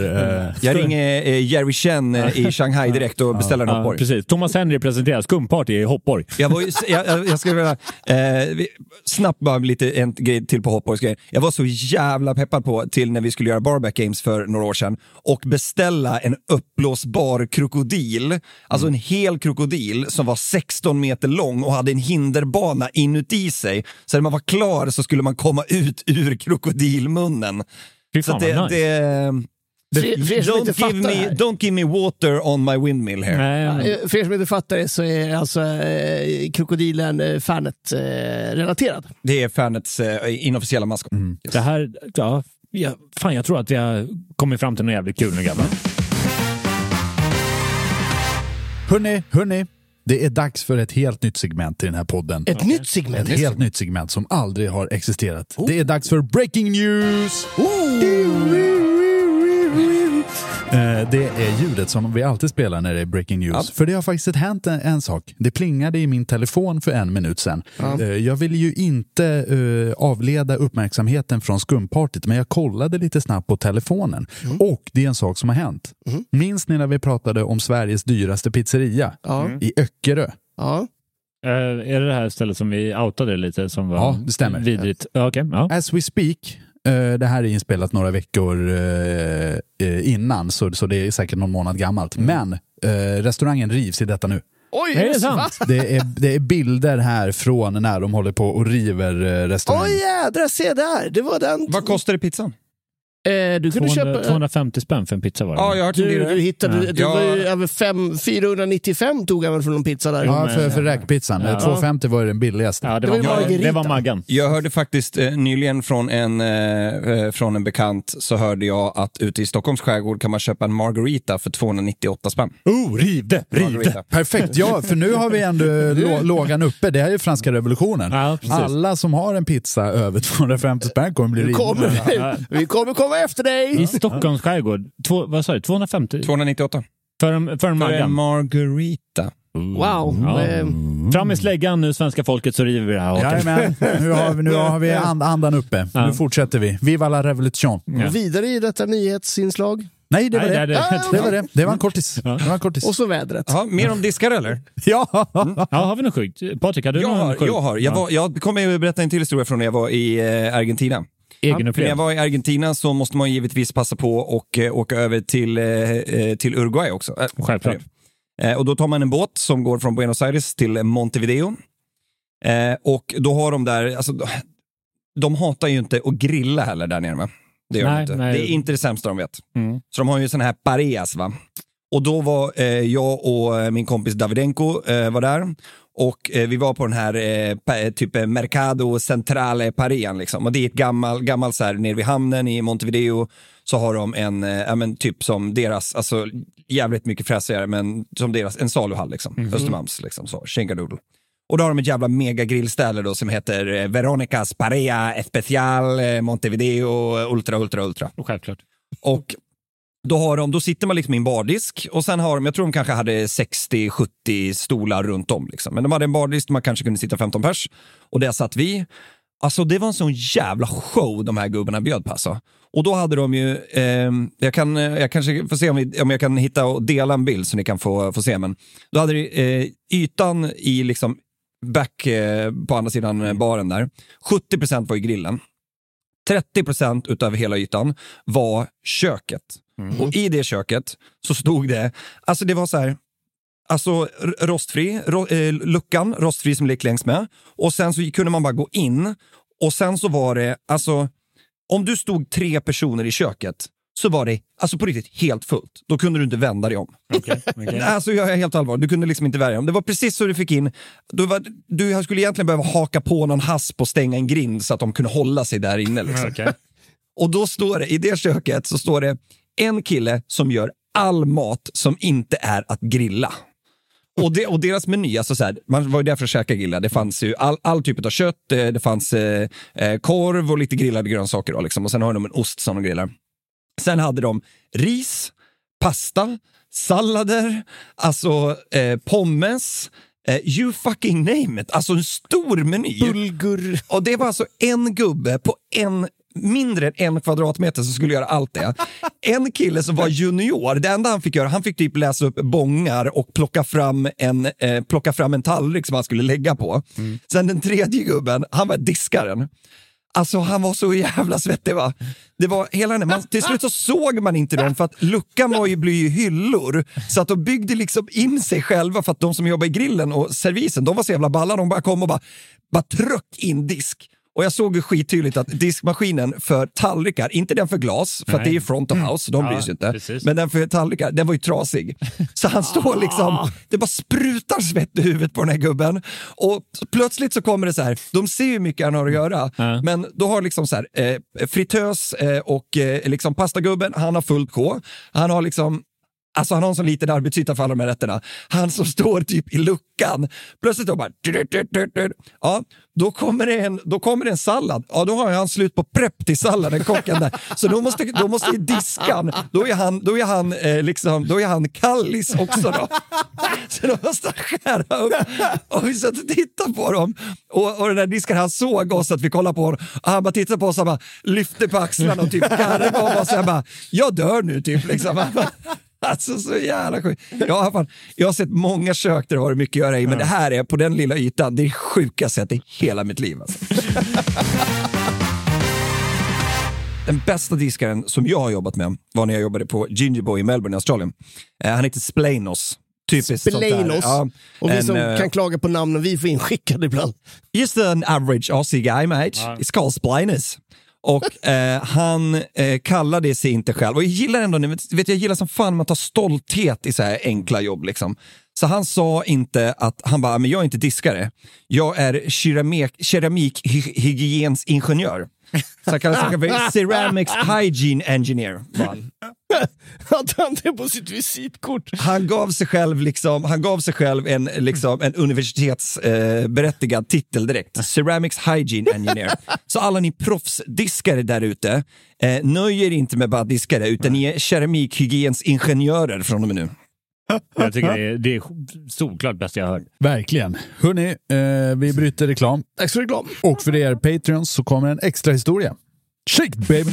eh, Jag ringer eh, Jerry Chen eh, i Shanghai direkt och beställer en Ja, hoppborg. precis. Thomas Henry presenterar skumparty i hoppborg. Jag, var ju, jag, jag, jag skulle vilja, eh, snabbt bara lite en grej till på hoppborgsgrejen. Jag var så jävla peppad på till när vi skulle göra Barback Games för några år sedan och beställa en uppblåsbar krokodil, alltså en hel krokodil som var 16 meter lång och hade en hinderbana inuti sig. Så när man var klar så skulle man komma ut ur krokodilmunnen. Fy Så fan det, vad nice. det, För, för don't, give det me, don't give me water on my windmill here. Nej, men- Eh, För er som inte fattar det så är alltså eh, krokodilen eh, Fanet-relaterad. Det är Fanets eh, inofficiella maskot. Det här, ja, ja, fan jag tror att vi har kommit fram till något jävligt kul nu grabbar. Hörni, hörni. Det är dags för ett helt nytt segment i den här podden. Ett nytt segment. Ett helt nytt segment som aldrig har existerat. Det är dags för Breaking News! Eh, Det är ljudet som vi alltid spelar när det är breaking news. Ja. För det har faktiskt hänt en, en sak. Det plingade i min telefon för en minut sedan. Eh, Jag vill ju inte eh, avleda uppmärksamheten från skumpartyt, men jag kollade lite snabbt på telefonen. Och det är en sak som har hänt. Minns ni när vi pratade om Sveriges dyraste pizzeria Ja. i Öckerö? Ja. Eh, är det det här stället som vi outade lite som var Ja, det stämmer. vidrigt? Ja, Okej, ja. As we speak, eh, det här är inspelat några veckor eh, eh, innan, så, så det är säkert någon månad gammalt. Men eh, restaurangen rivs i detta nu. Oj, Är det sant? Det är, det är bilder här från när de håller på och river eh, restaurangen. Oj jädrar, se där. Det var den. Vad kostade pizzan? Eh, du kunde 200, köpa... 250 spänn för en pizza var det. Ja, jag har Du, dyrare. du hittade, Ja. det var ju över fem, 495 tog han väl för någon pizza där. Ja, för, för räkpizzan. Ja. 250 var ju den billigaste. Ja, det, Det var, var ju ja, Margarita. det var Maggan. Jag hörde faktiskt eh, nyligen från en, eh, eh, från en bekant så hörde jag att ute i Stockholms skärgård kan man köpa en margarita för 298 spänn. Oh, riv det! Riv det! Perfekt, ja, för nu har vi ändå lå, lågan uppe. Det här är ju franska revolutionen. Ja. Alla som har en pizza över 250 spänn kommer bli rivna. kommer vi. vi kommer komma efter dig. I Stockholms skärgård, två, vad sa du, 250? 298. För en, för en För en margarita. Wow. Ja. Eh, Fram med släggan nu svenska folket så river vi det här. Jajamän, nu har vi, nu har vi and, andan uppe. Ja. Nu fortsätter vi. Viva la revolution. Ja. Vidare i detta nyhetsinslag. Nej, det var Nej, det. det det. Det var det. Det var en kortis. Det var en kortis. Och så vädret. Ja, mer om diskar eller? Ja. Ja, har vi något sjukt? Patrik, har du Jag någon har, sjuk? jag har. Jag, var, jag kommer att berätta en till historia från när jag var i eh, Argentina. För när jag Egenupplevd? var i Argentina så måste man givetvis passa på och eh, åka över till, eh, eh, till Uruguay också. Eh, Självklart. Och då tar man en båt som går från Buenos Aires till Montevideo. Och då har de där, alltså, de hatar ju inte att grilla heller där nere. Va? Det gör de Nej, inte. nej. Det är inte det sämsta de vet. Mm. Så de har ju såna här pareas. Va? Och då var jag och min kompis Davidenko var där. Och eh, vi var på den här eh, pa- typ eh, Mercado Centrale Parean. Liksom. Och det är ett gammalt, gammal, så här, nere vid hamnen i Montevideo så har de en, eh, ja, men typ som deras, alltså jävligt mycket fräsigare, men som deras, en saluhall liksom. Östermalms liksom så, Schenkadoodle. Och då har de ett jävla megagrillställe då som heter eh, Veronicas Parea Especial eh, Montevideo Ultra Ultra Ultra. Självklart. Och då, har de, då sitter man liksom i en bardisk och sen har de, jag tror de kanske hade 60-70 stolar runt om. Liksom. Men de hade en bardisk där man kanske kunde sitta 15 pers och där satt vi. Alltså det var en sån jävla show de här gubbarna bjöd på alltså. Och då hade de ju, eh, jag, kan, eh, jag kanske får se om, vi, om jag kan hitta och dela en bild så ni kan få, få se, men då hade de eh, ytan i liksom back eh, på andra sidan eh, baren där, 70 procent var i grillen. 30% utav hela ytan var köket. Och i det köket så stod det, alltså det var så här, alltså rostfri, ro, eh, luckan rostfri som gick längs med. Och sen så kunde man bara gå in och sen så var det, alltså om du stod tre personer i köket så var det alltså på riktigt helt fullt. Då kunde du inte vända dig om. Nej, Alltså jag är helt allvar, du kunde liksom inte värja dig om. Det var precis så du fick in, du, var, du skulle egentligen behöva haka på någon hasp och stänga en grind så att de kunde hålla sig där inne. Liksom. Okej. Och då står det, i det köket så står det en kille som gör all mat som inte är att grilla. Och, det, och deras meny, alltså så här, man var ju där för att käka grilla. Det fanns ju all, all typ av kött, eh, det fanns eh, eh, korv och lite grillade grönsaker. Då, liksom. Och sen har de en ost som de grillar. Sen hade de ris, pasta, sallader, alltså eh, pommes, eh, you fucking name it. Alltså en stor meny. Bulgur. Och det var alltså en gubbe på en mindre än en kvadratmeter som skulle göra allt det. En kille som var junior, det enda han fick göra, han fick typ läsa upp bångar och plocka fram en, eh, plocka fram en tallrik som han skulle lägga på. Sen den tredje gubben, han var diskaren. Alltså han var så jävla svettig va. Det var hela den, man, till slut så såg man inte dem för att luckan var ju, blir ju hyllor. Så att de byggde liksom in sig själva för att de som jobbar i grillen och servisen, de var så jävla balla. De bara kom och bara, bara tryck in disk. Och jag såg ju skittydligt att diskmaskinen för tallrikar, inte den för glas, för att det är ju front of house, de bryr sig inte. precis. Men den för tallrikar, den var ju trasig. Så han står liksom, det bara sprutar svett i huvudet på den här gubben. Och plötsligt så kommer det så här, de ser ju hur mycket han har att göra, Ja. men då har liksom så här, eh, fritös eh, och eh, liksom pastagubben, han har fullt K. Han har liksom Alltså han har en sån liten arbetsyta för alla de här rätterna. Han som står typ i luckan. Plötsligt då bara... Ja, då kommer, det en, då kommer det en sallad. Ja, då har han slut på prepp till salladen, kocken där. Så då måste, då måste ju diskan, då är han, då är han, eh, liksom, då är han kallis också då. Så då måste han skära upp. Och vi satt och tittade på dem. Och, och den där diskaren, han såg oss att vi kollade på honom. Och han bara tittade på oss och bara lyfte på axlarna och typ garvade och bara så bara, jag dör nu typ. Liksom. Alltså så jävla sjukt. Jag fan, jag har sett många kök där det har varit mycket att göra i, men det här är på den lilla ytan, det är sjukaste jag sett i hela mitt liv. Alltså. Den bästa diskaren som jag har jobbat med var när jag jobbade på Gingerboy i Melbourne i Australien. Eh, han heter Splanos. Typiskt. Splanos. Ja, Och vi en, som eh, kan klaga på namnen vi får inskickade ibland. Just an average Aussie guy mate. It's called Splinus. Och eh, han eh, kallade sig inte själv, och jag gillar ändå, vet, vet jag gillar som fan man tar stolthet i så här enkla jobb. Liksom. Så han sa inte att, han bara, men jag är inte diskare, jag är keramik, keramikhygiensingenjör. Så han kallade sig för Ceramics Hygiene Engineer. Hade han det på sitt visitkort? Han gav sig själv, liksom, han gav sig själv en, liksom, en universitetsberättigad eh, titel direkt. Ceramics Hygiene Engineer. Så alla ni proffsdiskare där ute, eh, nöjer er inte med bara diskare, utan ni är keramikhygiensingenjörer från och med nu. Jag tycker det är, det är solklart bäst jag har hört. Verkligen. Hörni, eh, vi bryter reklam. Tack för reklam. Och för er Patreons så kommer en extra historia. Shake baby!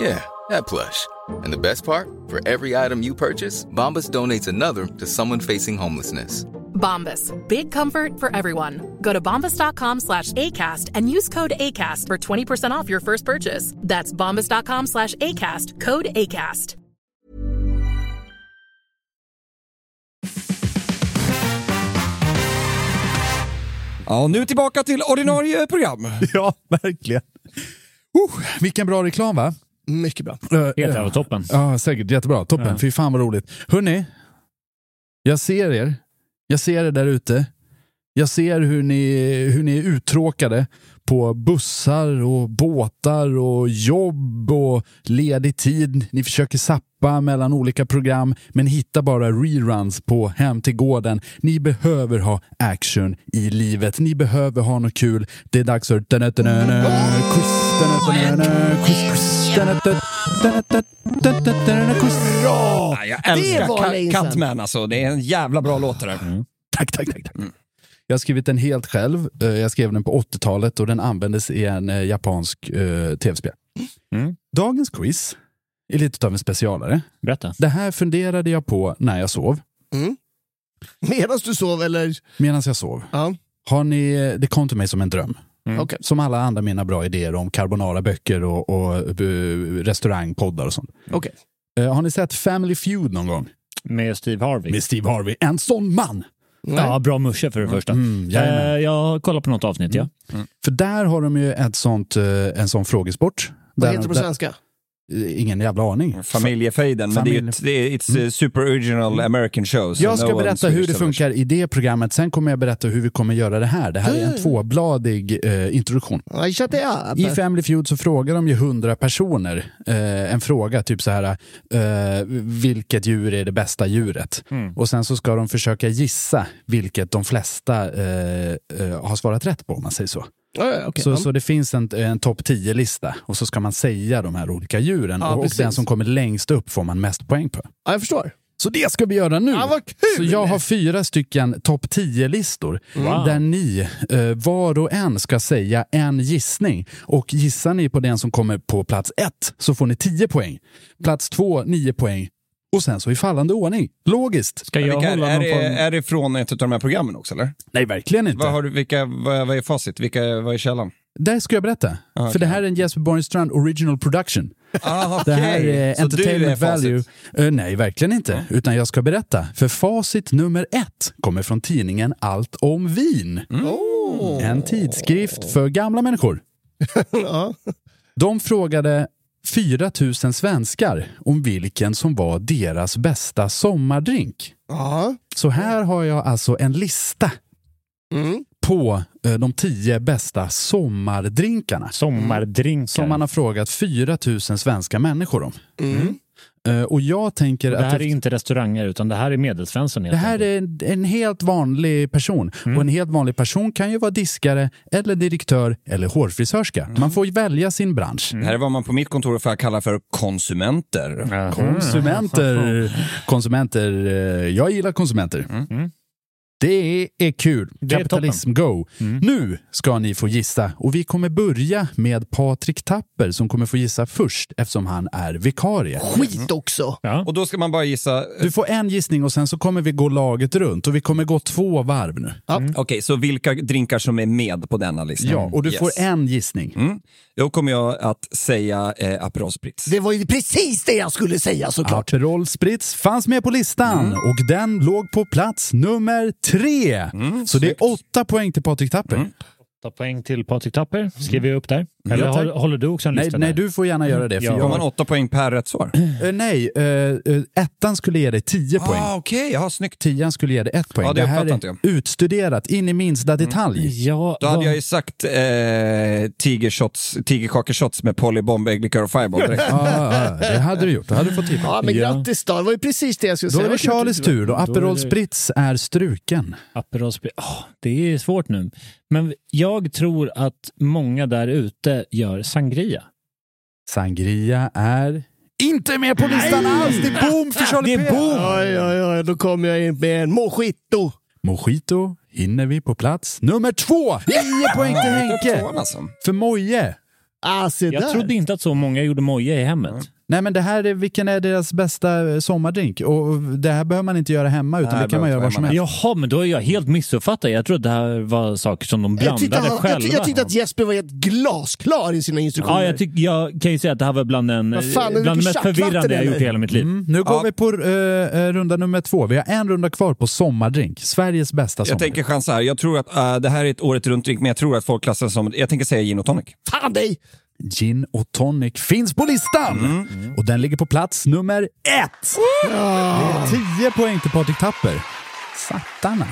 Yeah, that plush. And the best part? For every item you purchase, Bombas donates another to someone facing homelessness. Bombas. Big comfort for everyone. Go to bombas.com slash ACAST and use code ACAST for 20% off your first purchase. That's bombas.com slash ACAST. Code ACAST. Ja, nu tillbaka till ordinarie program. Ja, verkligen. Uh, vilken bra reklam va? Mycket bra. Uh, Helt jävla toppen. Ja, säkert. Jättebra. Toppen. Ja. Fy fan vad roligt. Hörni, jag ser er. Jag ser er där ute. Jag ser hur ni, hur ni är uttråkade på bussar och båtar och jobb och ledig tid. Ni försöker sappa mellan olika program men hittar bara reruns på Hem till gården. Ni behöver ha action i livet. Ni behöver ha något kul. Det är dags för... Bra! Jag älskar. Catman alltså. Det är en jävla bra låt det där. Tack, tack, tack. tack. Jag har skrivit den helt själv. Eh, Jag skrev den på 80-talet och den användes i en eh, japansk eh, tv-spel. Mm. Dagens quiz är lite av en specialare. Berätta. Det här funderade jag på när jag sov, Medan du sov eller? medan jag sov. Ja. Har ni, det kom till mig som en dröm. Mm. Okej. Som alla andra mina bra idéer om carbonara-böcker och, och eh, restaurangpoddar och sånt. Okej. Eh, har ni sett Family Feud någon gång? Med Steve Harvey. Med Steve Harvey. En sån man! Ja, bra musche för det första. Mm, eh, jag kollar på något avsnitt, ja. För där har de ju ett sånt, eh, en sån frågesport. Vad Där- heter det på där- svenska? Eh, Ingen jävla aning. Familjefejden, men det är, ett- det är it's a super original American show. so Jag ska no berätta hur det funkar i det programmet, sen kommer jag berätta hur vi kommer göra det här. Det här är en tvåbladig eh, introduktion. I Family Feud så frågar de ju hundra personer eh, en fråga, typ så här, eh, vilket djur är det bästa djuret? Och sen så ska de försöka gissa vilket de flesta eh, eh, har svarat rätt på, om man säger så. Okej. Så, så det finns en, en topp 10-lista och så ska man säga de här olika djuren Ja, och, och den som kommer längst upp får man mest poäng på. Ja, jag förstår. Så det ska vi göra nu. Ja, vad kul! Så jag har fyra stycken topp 10-listor Wow. där ni eh, var och en ska säga en gissning. Och gissar ni på den som kommer på plats ett så får ni 10 poäng. Plats två, 9 poäng. Och sen så i fallande ordning. Logiskt. Ska jag Vilka, hålla är, någon det, form... är det från ett av de här programmen också eller? Nej, verkligen inte. Vad, har du, vilka, vad, vad är facit? Vilka, vad är källan? Det ska jag berätta. Ah, För det här är en Jesper Borgenstrand original production. Ah, Det här är Så är entertainment facit. value. Eh, nej, verkligen inte. Utan jag ska berätta. För facit nummer ett kommer från tidningen Allt om vin. Oh. En tidskrift för gamla människor. ja. De frågade 4 000 svenskar om vilken som var deras bästa sommardrink. Ja. Så här har jag alltså en lista Mm. på eh, de tio bästa sommardrinkarna. Sommardrinkar. Som man har frågat 4 000 svenska människor om. Mm. Eh, Och jag tänker det att här är det, inte restauranger utan det här är medelsvensson. det här är en, en helt vanlig person. Mm. Och en helt vanlig person kan ju vara diskare, eller direktör eller hårfrisörska. Mm. Man får ju välja sin bransch. Det här är vad man på mitt kontor får kalla för konsumenter. Konsumenter. Konsumenter. eh, Jag gillar konsumenter. Mm. Det är kul. Det är Kapitalism go. Mm. Nu ska ni få gissa och vi kommer börja med Patrik Tapper som kommer få gissa först eftersom han är vikarie. Skit också. Ja. Och då ska man bara gissa... Du får en gissning och sen så kommer vi gå laget runt och vi kommer gå två varv nu. Okej, så vilka drinkar som är med på denna listan? Ja, och du Yes. får en gissning. Mm. Då kommer jag att säga eh, Aperol Spritz. Det var ju precis det jag skulle säga såklart. Aperol Spritz fanns med på listan och den låg på plats nummer tre. så det är åtta poäng till Patrik Tapper. Ta poäng till Patrik Tapper. Skriver jag upp där. Eller Ja, håller, håller du också en Nej, lista nej, där? du får gärna göra det. För Ja. Får jag, man åtta poäng per rätt svar? Eh, nej, eh, ettan skulle ge dig 10 poäng. Ah, Okej, ja, snyggt. Tian skulle ge dig ett poäng. Ja, det det här inte är jag. utstuderat in i minsta detalj. Ja, Då hade vad- jag ju sagt eh, tigershots, tigerkakeshots med Polly Bombay, likör och Fireball direkt. Ja, ja, det hade du gjort. Då hade du fått 10 Ja, poäng. men Ja. grattis då. Det var ju precis det jag skulle Då säga. är det Charlies tur Då Aperol Spritz är struken. Aperol Spritz. Åh, det är svårt nu. Men jag tror att många där ute gör sangria. Sangria är inte med på listan alls! Det är boom för Charlie Det är boom! Oj, oj, oj. Då kommer jag in med en mojito. Mojito hinner vi på plats nummer två. Nio poäng till Henke. Alltså. För Moje. Ah, se Jag där. trodde inte att så många gjorde moja i hemmet. Nej men det här är, vilken är deras bästa eh, sommardrink? Och det här behöver man inte göra hemma utan Nej, det kan man göra var som helst. Jaha, men då är jag helt missuppfattad. Jag trodde det här var saker som de jag blandade tyckte, han, jag, själva. ty- jag tyckte att Jesper var helt glasklar i sina instruktioner. Ja, jag, tyck, jag kan ju säga att det här var bland, en, Vad fan, bland det mest förvirrande jag gjort i hela mitt liv. Mm, nu går Ja. vi på eh, runda nummer två. Vi har en runda kvar på sommardrink. Sveriges bästa Jag sommardrink. tänker chansa här. Jag tror att eh, det här är ett året runt drink, men jag tror att folk klassar det som... Jag tänker säga gin och tonic. Fan dig! Gin och tonic finns på listan! Mm. Och den ligger på plats nummer ett! Det är 10 poäng till Patrik Tapper. Sattarna.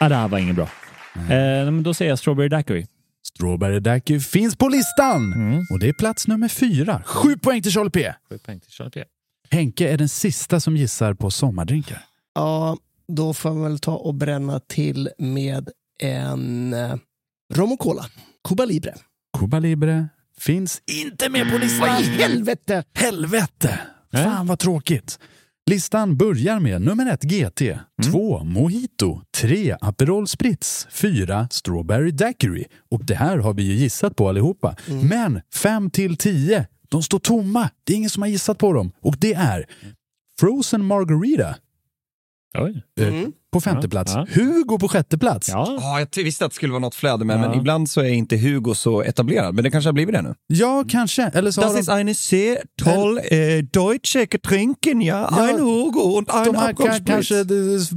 Ja, det här var inget bra. Eh, men då säger jag strawberry daiquiri. Strawberry Daiquiri finns på listan! Mm. Och det är plats nummer fyra. Sju poäng till Charlie P. Sju poäng till Charlie P. Henke är den sista som gissar på sommardrinkar. Ja, då får man väl ta och bränna till med en eh, rom och cola. Cuba Libre. Cuba Libre finns inte med på listan. Vad i helvete! Helvete! Fan vad tråkigt. Listan börjar med nummer ett GT, två Mojito, tre Aperol Spritz, fyra Strawberry Daiquiri. Och det här har vi ju gissat på allihopa. Men fem till tio, de står tomma. Det är ingen som har gissat på dem. Och det är Frozen Margarita Mm. på femte Ja, plats, ja. Hugo på sjätte plats. Ja. Ja, jag visste att det skulle vara något flöde med, Ja. men ibland så är inte Hugo så etablerad. Men det kanske har blivit det nu. Ja, kanske. Eller så har Das de... ist eine sehr toll äh, deutsche Getränken, ja. Ja, Ein Hugo und ein De har ka- kanske eh,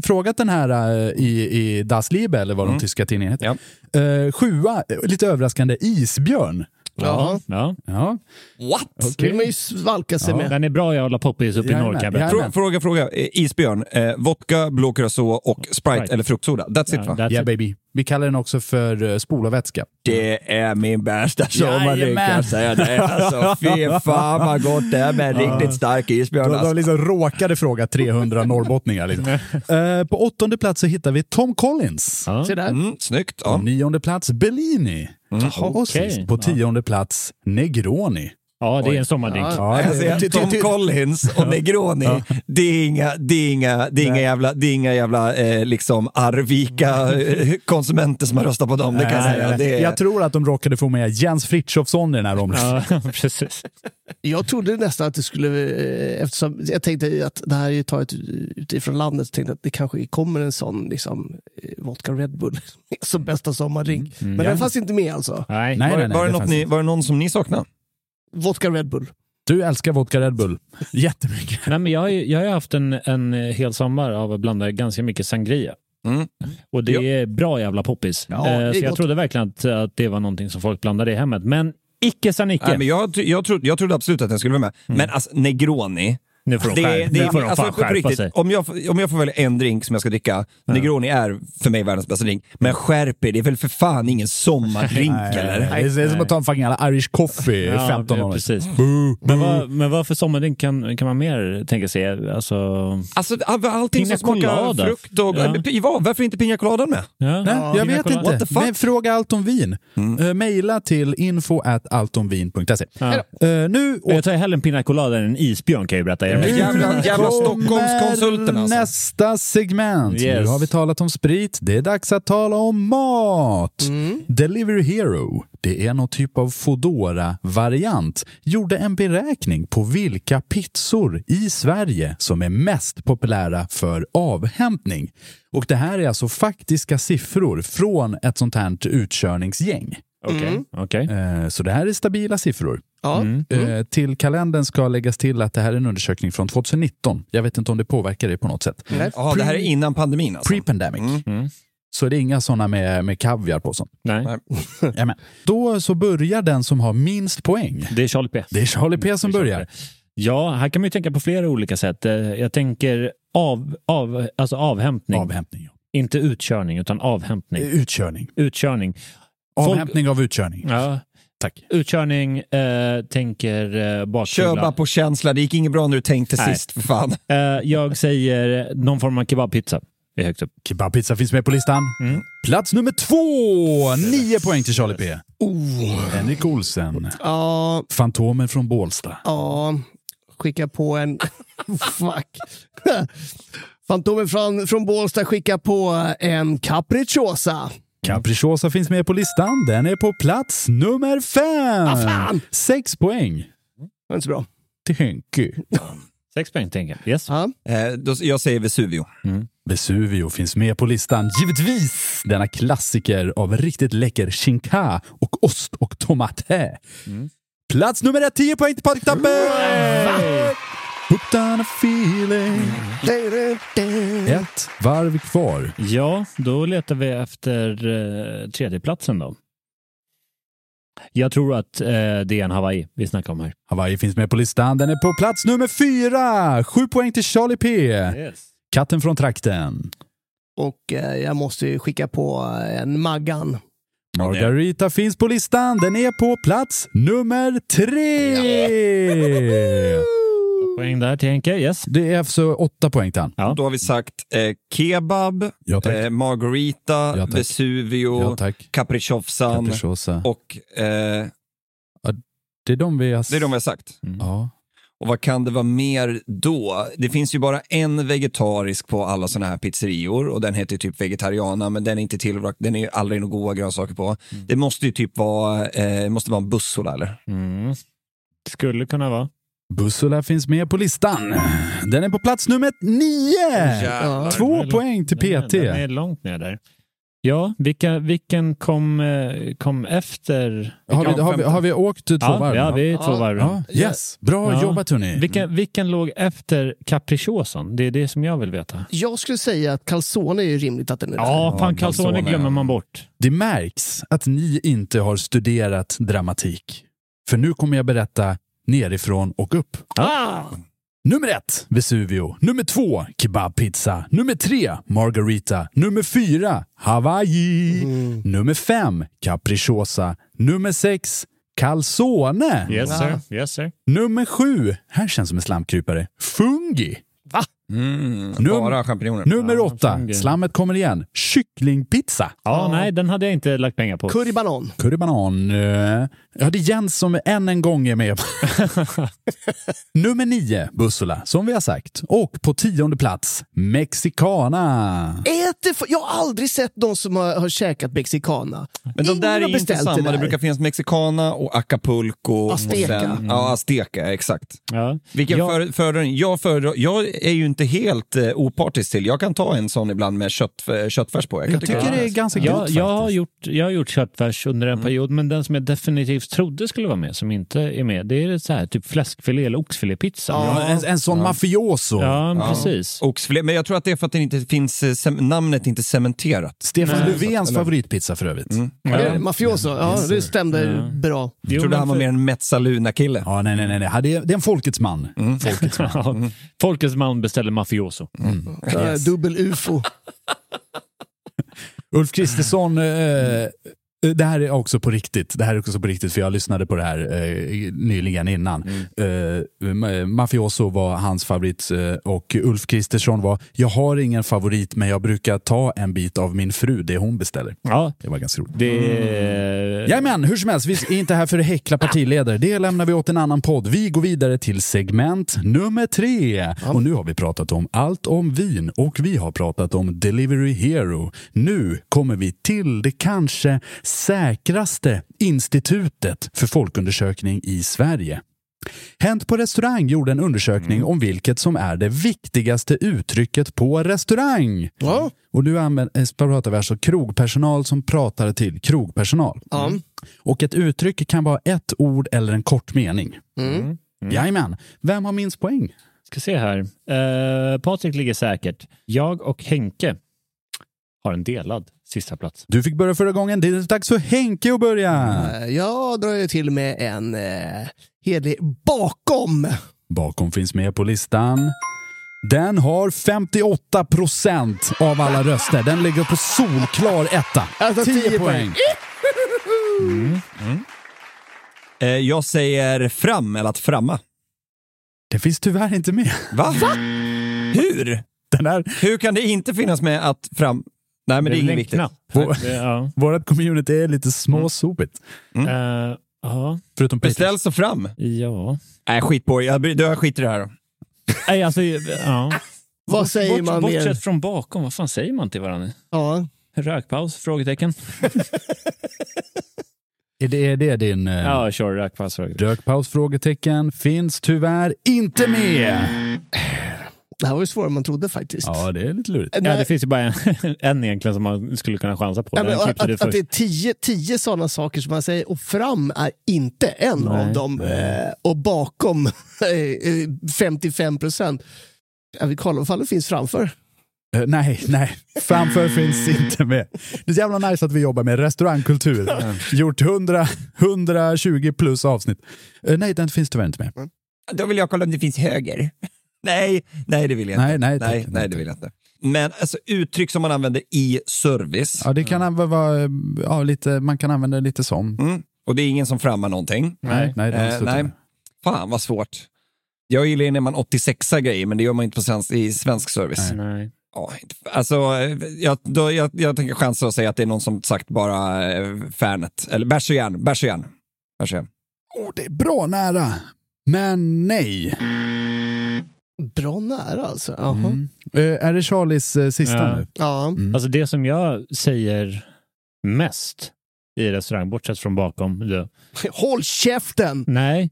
frågat den här eh, i, i Das Liebe, eller vad de tyska tidningen heter. Eh, sjua, eh, lite överraskande, Isbjörn. Ja. ja. Ja. What? Vill man ju svalka sig Ja. med. Den är bra i alla poppis uppe i Jajamän, norr kan jag berätta. jajamän. Frå- Fråga, fråga. Eh, Isbjörn, eh, vodka, blå curacao och Sprite, Sprite. eller fruktsoda. That's Ja, it va? that's Yeah it. baby. Vi kallar den också för uh, spolarvätska. Det är min bästa sommardrink, Jajamän. jag säger det. Alltså, fy fan vad gott det är med en riktigt stark isbjörn. De, de Alltså. liksom råkade fråga 300 norrbottningar. Liksom. Eh, på åttonde plats så hittar vi Tom Collins. Ja. Se där. Mm, snyggt. På Ja. nionde plats Bellini. Och okej. sist på tionde plats Negroni. Ja, det är en sommardrink. Ja, ty- Tom ty- Collins och Negroni, det är inga, det är inga, det är inga jävla, det är inga jävla eh, liksom Arvika eh, konsumenter som har röstat på dem, det kan jag säga. Det är, Jag tror att de råkade få med Jens Frithiofsson i den här omröstningen. Ja, precis. Jag trodde nästan att det skulle, eh, eftersom jag tänkte att det här är taget utifrån landet, så tänkte jag att det kanske kommer en sån liksom, eh, vodka Red Bull som bästa sommardrink. Men den fanns inte med alltså. Nej. Nej, var, nej, nej, var, det det något ni, var det någon som ni saknade? Vodka Red Bull. Du älskar vodka Red Bull jättemycket. Nej, men jag, har ju- jag har haft en, en hel sommar av att blanda ganska mycket sangria. Mm. Och det Ja. är bra jävla poppis. Ja, Eh, så jag gott. trodde verkligen att, att det var någonting som folk blandade i hemmet. Men icke sa Nicke. Nej, men jag, jag, trodde, jag trodde absolut att den skulle vara med. Men alltså Negroni, Nu får de, skär, nu får de alltså, fan skärpa riktigt, sig. om, jag, får- om jag får välja en drink som jag ska dricka, Negroni är för mig världens bästa drink. Men skärp er, det är väl för fan ingen sommardrink eller? Det är det är som att ta en fucking Irish coffee Ja, 15 ja, år. precis. Men vad, men vad för sommardrink kan, kan man mer tänka sig? Alltså, Alltså all- allting som smakar colada. frukt och... Ja. Ja. varför inte Pina Coladan med? ja, Nej, jag vet colada. inte. Men fråga allt om vin. Uh, maila till info at alltomvin.se. Ja. Uh, nu Jag tar hellre en pina colada än en isbjörn kan jag ju berätta. Er. Jävla, jävla kommer Stockholmskonsulten alltså. nästa segment. Yes. Nu har vi talat om sprit. Det är dags att tala om mat. Delivery Hero, det är någon typ av fodora variant gjorde en beräkning på vilka pizzor i Sverige som är mest populära för avhämtning. Och det här är alltså faktiska siffror från ett sånt här utkörningsgäng. Okej, okej. Eh, Så det här är stabila siffror. Ja. Eh, Till kalendern ska läggas till att det här är en undersökning från 2019. Jag vet inte om det påverkar det på något sätt. Nej. Jaha, det här är innan pandemin alltså? Pre-pandemic. Mm. Så det är inga sådana med, med kaviar på sånt. Nej, Nej. Då så börjar den som har minst poäng. det är Charlie P. Det är Charlie P som börjar. Ja, här kan man ju tänka på flera olika sätt. Eh, Jag tänker av, av, alltså avhämtning. Avhämtning. ja. Inte utkörning, utan avhämtning. Utkörning. Utkörning. Avhämtning av utkörning. Ja, Tack. utkörning, eh, tänker eh, bakfylla. Kör bara på känsla, det gick inget bra när du tänkte Nej. sist för fan. Eh, jag säger någon form av kebabpizza. Det är högt upp. Kebabpizza finns med på listan. Mm. Plats nummer två! Nio poäng till Charlie P. Oh. Henrik Olsen. Ja, Fantomen från Bålsta. ja, skicka på en... Fuck. Fantomen från, från Bålsta skickar på en capricciosa. Capricciosa finns med på listan. Den är på plats nummer fem. Ah, fan! Sex poäng Det var inte så bra. till Henke. Sex poäng, tänker jag. Yes. Ja. Eh, då, jag säger Vesuvio. Vesuvio finns med på listan. Givetvis! Denna klassiker av riktigt läcker shinka och ost och tomate. Plats nummer ett, 10 poäng till Patrik Tappe! Hooked on a feeling. Ett varv kvar. Ja, då letar vi efter eh, tredjeplatsen då. Jag tror att eh, det är en Hawaii vi snackar om här. Hawaii finns med på listan. Den är på plats nummer fyra. Sju poäng till Charlie P. Yes. Katten från trakten. Och eh, jag måste ju skicka på en Maggan. Margarita finns på listan. Den är på plats nummer tre. Poäng där till Henke. Yes. Det är alltså åtta poäng till han. Ja. Då har vi sagt eh, kebab, Ja, eh, Margarita, Ja. Vesuvio, Ja. Capricciosan Capricciosa. och eh, Det är de vi har... det är de vi har sagt. Ja. Och vad kan det vara mer då? Det finns ju bara en vegetarisk på alla sådana här pizzerior och den heter typ vegetariana men den är inte tillverkad, den är ju aldrig några goda grönsaker på. Det måste ju typ vara, eh, måste vara en bussola eller? Mm. Skulle kunna vara. Bussola finns med på listan. Den är på plats nummer nio! Ja. Två poäng till den är- PT. Den är långt ner där. Ja, vilka, vilken kom, eh, kom efter? Har vi, har, vi, har vi åkt två ja, varv? Ja, vi är två Ja. varv. Ja, yes. Bra Ja. jobbat hörni. Vilken, vilken låg efter capricciosan? Det är det som jag vill veta. Jag skulle säga att calzone är rimligt att den är där. Ja, fan calzone calzone, glömmer man bort. Det märks att ni inte har studerat dramatik. För nu kommer jag berätta nerifrån och upp. Ah! Nummer ett, Vesuvio. Nummer två, kebabpizza. Nummer tre, Margarita. Nummer fyra, Hawaii. Nummer fem, Capricciosa. Nummer sex, Calzone. Yes sir. Yes sir. Nummer sju, här känns som en slamkrypare, Fungi. Mm, Num- bara champinjoner. Nummer Ja, åtta, det- slammet kommer igen. Kycklingpizza. Ja, nej, den hade jag inte lagt pengar på. Curry banan. Currybanan. eh, Ja, det är Jens som än en gång är med. Nummer nio, Bussola, som vi har sagt. Och på tionde plats, Mexicana. Äter jag har aldrig sett någon som har, har käkat mexicana. Men de Ingen där är inte samma. Det, där. brukar finnas Mexicana och Acapulco. Azteca. Och sen, ja, Azteca, exakt. Ja. Vilken Jag- för, föredrar jag, föredrar, jag är ju inte helt eh, opartisk till. Jag kan ta en sån ibland med kött, eh, köttfärs på. Jag, Jag tycker det är ganska jag, gott jag, har faktiskt. gjort, jag har gjort köttfärs under Mm. en period, men den som jag definitivt trodde skulle vara med, som inte är med, det är så här, typ fläskfilé eller oxfilépizza. Ja, en, en sån mafioso. Ja, Ja. precis. Oxfilé, men jag tror att det är för att det inte finns, eh, namnet inte cementerat. Stefan Nej. Löfvens favoritpizza för övrigt. Mm. Det Mafioso, ja det stämde Ja. bra. Jag trodde han var mer en Mezzaluna-kille. Ja, nej, nej, nej. nej. Det är, det är en folkets man. Mm. Folkets man. Ja. Folkets man beställer mafioso. Ja, Dubbel ufo. Ulf Kristersson, eh, det här är också på riktigt. Det här är också på riktigt för jag lyssnade på det här eh, nyligen innan. Eh, Ma- Mafioso var hans favorit eh, och Ulf Kristersson var, jag har ingen favorit men jag brukar ta en bit av min fru, det hon beställer. Ja, Det var ganska roligt. det... Jajamän, hur som helst, vi är inte här för att häckla partiledare. Det lämnar vi åt en annan podd. Vi går vidare till segment nummer tre. Och nu har vi pratat om allt om vin och vi har pratat om Delivery Hero. Nu kommer vi till det kanske säkraste institutet för folkundersökning i Sverige. Hänt på restaurang gjorde en undersökning om vilket som är det viktigaste uttrycket på restaurang. Ja. Och nu använder, eh, pratar vi alltså krogpersonal som pratar till krogpersonal. Ja. Och ett uttryck kan vara ett ord eller en kort mening. Mm. Jajamän. Vem har minst poäng? Ska se här. Uh, Patrik ligger säkert. Jag och Henke har en delad sista plats. Du fick börja förra gången. Det är dags för Henke att börja. Eh, Jag drar ju till med en eh, hederlig bakom. Bakom finns med på listan. Den har 58 procent av alla röster. Den ligger på solklar etta. Alltså 10 10 poäng. Eh, jag säger fram, eller att framma. Det finns tyvärr inte med. Va? Hur? Den här, Hur kan det inte finnas med att fram... Nej, men det är väl inget viktigt. knapp. Vår- Det- Ja. vårt community är lite småsopigt. Mm. Eh, ja. Förutom. Beställ så fram. ja. Nej, skit på det. Jag, jag skiter i det här då. Nej, alltså, ja. Vad säger Bort, man bortsett mer? från bakom, vad fan säger man till varandra? Ja. Rökpaus? Frågetecken. Är det, är det din... eh, Ja, kör rökpaus. frågetecken. Rökpaus? Frågetecken finns tyvärr inte med. Det här var ju svårare än man trodde faktiskt. Ja, det är lite lurigt. Eh, Ja, det finns ju bara en, en egentligen som man skulle kunna chansa på. ja, men att, att, att det är tio, tio sådana saker som man säger och fram är inte en Nej. av dem. Eh, och bakom eh, 55 procent. Jag vill kolla vad det finns framför. Eh, nej, nej. Framför finns inte med. Det är jävla nice att vi jobbar med restaurangkultur. Gjort 100, 120 plus avsnitt. Eh, nej, den finns tyvärr inte med. Då vill jag kolla om det finns höger. Nej, nej det vill jag Nej, inte. nej, nej, nej, det vill jag inte. Men alltså, uttryck som man använder i service. Ja, det kan även vara, ja, lite, man kan använda det lite som. Mm. Och det är ingen som frammar någonting. Nej, nej, det Eh, nej. nej. Fan vad svårt. Jag gillar ju när man 86a grejer, men det gör man inte på svensk, i svensk service. Nej. Ja, inte- alltså, eh, jag, då, jag, jag tänker chansa och säga att det är någon som sagt bara eh, Fernet. Eller bärs och järn. Bärs och järn. Bärs och järn. Oh, det är bra nära. Men nej. Bra nära alltså. Mm. Eh, är det Charlies eh, sista Ja. nu? Ja. Mm. Alltså det som jag säger mest i restaurang, bortsett från bakom. Det. Håll käften! Nej.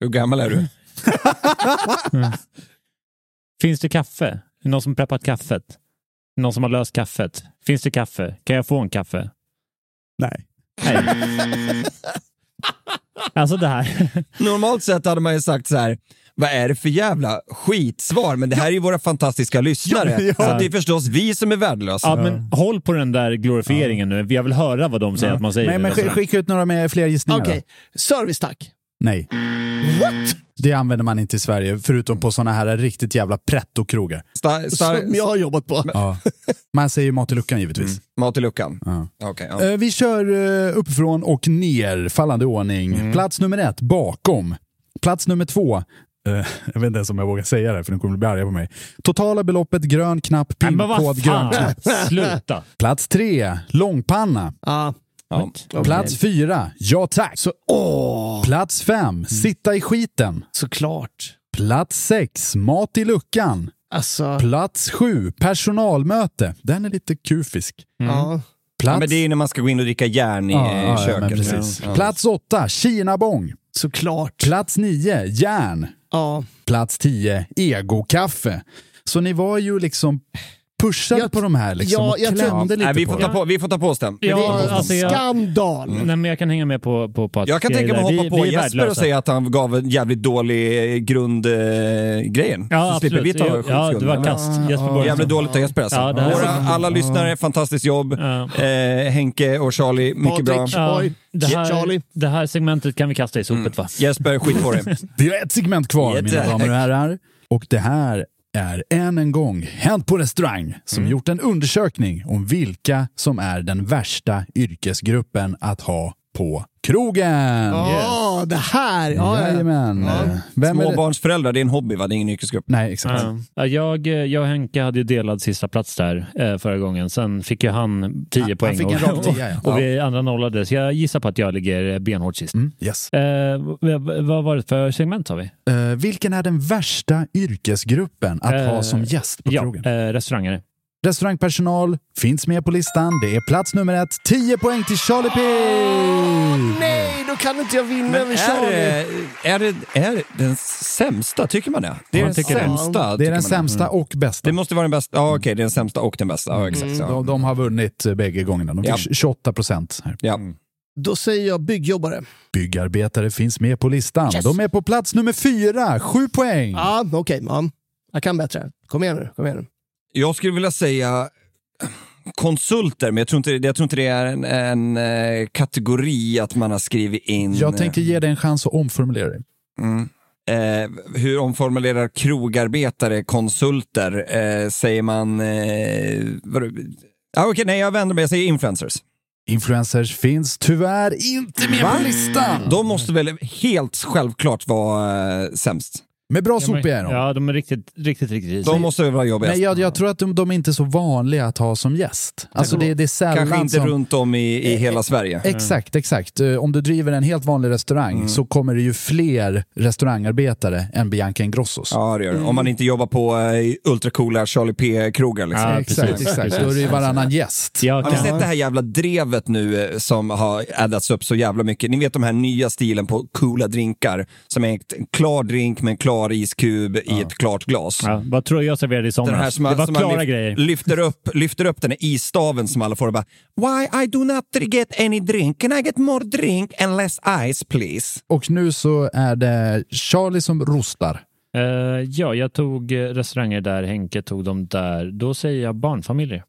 Hur gammal är du? Finns det kaffe? Någon som preppat kaffet? Någon som har löst kaffet? Finns det kaffe? Kan jag få en kaffe? Nej. Nej. alltså det här. Normalt sett hade man ju sagt så här, vad är det för jävla skitsvar? Men det här är ju våra fantastiska lyssnare. Ja, ja. Så det är förstås vi som är värdelösa. Ja, men håll på den där glorifieringen nu. Jag vill höra vad de säger att man säger. Nej, men skicka ut några med fler gissningar Okej, då. service tack. Nej. What? Det använder man inte i Sverige, förutom på såna här riktigt jävla pretto-krogar. Som jag har jobbat på. Ja. Man säger mat i luckan givetvis. Mat i luckan. Ja. Okej, ja. Eh, Vi kör eh, uppifrån och ner, fallande ordning. Plats nummer ett, bakom. Plats nummer två, jag vet inte ens om jag vågar säga det, för de kommer bli arga på mig. Totala beloppet grön knapp, pinkod grön knapp. sluta. Plats tre, långpanna. Ja. Ja. Plats fyra, ja tack. Så, åh, Plats fem, sitta i skiten. såklart. Plats sex, mat i luckan. Alltså, Plats sju, personalmöte. Den är lite kufisk. ja. Plats, Ja, men det är när man ska gå in och dricka järn i eh, köket. Plats åtta, kinabong. såklart. Plats nio, järn. Ja. Plats 10, egokaffe. Så ni var ju liksom pushade Jag- på de här liksom, ja, och jag klämde lite Nej, vi, på får det. ta på, vi får ta på oss den. Vi får ta på Ja, alltså jag, Skandal! nej, men jag kan hänga med på, på Patrik. Jag kan tänka mig att Vi- hoppa på vi är Jesper och värdelösa. säga att han gav en jävligt dålig grundgrejen. Ja, så slipper vi absolut. ta Jo, Ja, det var kast. Jesper Borgensson. Jävligt dåligt av Jesper alltså. Ja, det Våra, alla lyssnare, fantastiskt jobb. Ja. Eh, Henke och Charlie, mycket bra. Patrik. Oj, det, här, Charlie. det här segmentet kan vi kasta i sopet va? Jesper, skit på dig. Vi har ett segment kvar, mina damer och herrar. Och det här är än en gång Hänt på restaurang som Mm. gjort en undersökning om vilka som är den värsta yrkesgruppen att ha på krogen. Ja, det här. Ja, ja, ja. Jajamän. Vem är det? Småbarnsföräldrar, det är en hobby va? Det är ingen yrkesgrupp. Nej, exakt. Ja. Ja, Jag, jag och Henke hade ju delad sista plats där eh, förra gången. Sen fick ju han 10 han poäng fick en och, rak tia, ja. och vi andra nollade. Så jag gissar på att jag ligger benhårt sist. Mm, yes. Eh, vad var det för segment sa vi? Eh, vilken är den värsta yrkesgruppen att ha Eh, som gäst på ja, krogen? eh, restaurangare. Restaurangpersonal finns med på listan. Det är plats nummer ett. 10 poäng till Charlie P! Nej, då kan inte jag vinna över är Charlie. det, är, det, är det den sämsta? Tycker man det? Det är Man den sämsta. Det är den sämsta och bästa. Det måste vara den bästa. Ja, okej, det är den sämsta och den bästa. Ja, exakt. Ja. De, de har vunnit bägge gångerna. De fick Ja. 28 procent. här. Ja. Då säger jag byggjobbare. Byggarbetare finns med på listan. De är på plats nummer fyra, sju poäng. Ja, okej. ja. Jag kan bättre. Kom igen nu. Kom igen nu. Jag skulle vilja säga konsulter, men jag tror inte, jag tror inte det är en, en eh, kategori att man har skrivit in. Jag tänker ge dig en chans att omformulera dig. Mm. Eh, hur omformulerar krogarbetare konsulter? Eh, säger man... Eh, vad, ah, Okej, nej, jag vänder mig. Jag säger influencers. Influencers finns tyvärr inte med på listan. De måste väl helt självklart vara eh, sämst. Med bra Ja, sopiga är men, de. ja, de är riktigt, riktigt, riktigt risiga. De måste väl vara jobbigast. Men jag, jag tror att de, de är inte så vanliga att ha som gäst. Alltså det, det är sällan Kanske inte som... runt om i, i hela Sverige. Exakt, exakt. Eh, Om du driver en helt vanlig restaurang Mm. så kommer det ju fler restaurangarbetare än Bianca Ingrossos. Ja, det gör det. Om man inte jobbar på eh, ultracoola Charlie P-krogar. Liksom. Ja, exakt, precis. exakt. Då är det ju varannan gäst. Jag Har ni sett det här jävla drevet nu eh, som har addats upp så jävla mycket? Ni vet de här nya stilen på coola drinkar som är en klar drink med en klar iskub i ett klart glas. ja, vad tror jag serverade i Den här somras? som, Det var som klara lyft- grejer. lyfter, upp, lyfter upp den här isstaven som alla får och bara Why I do not get any drink? Can I get more drink and less ice please? Och nu så är det Charlie som rostar. Eh, ja, jag tog eh, restauranger där, Henke tog dem där. Då säger jag barnfamiljer.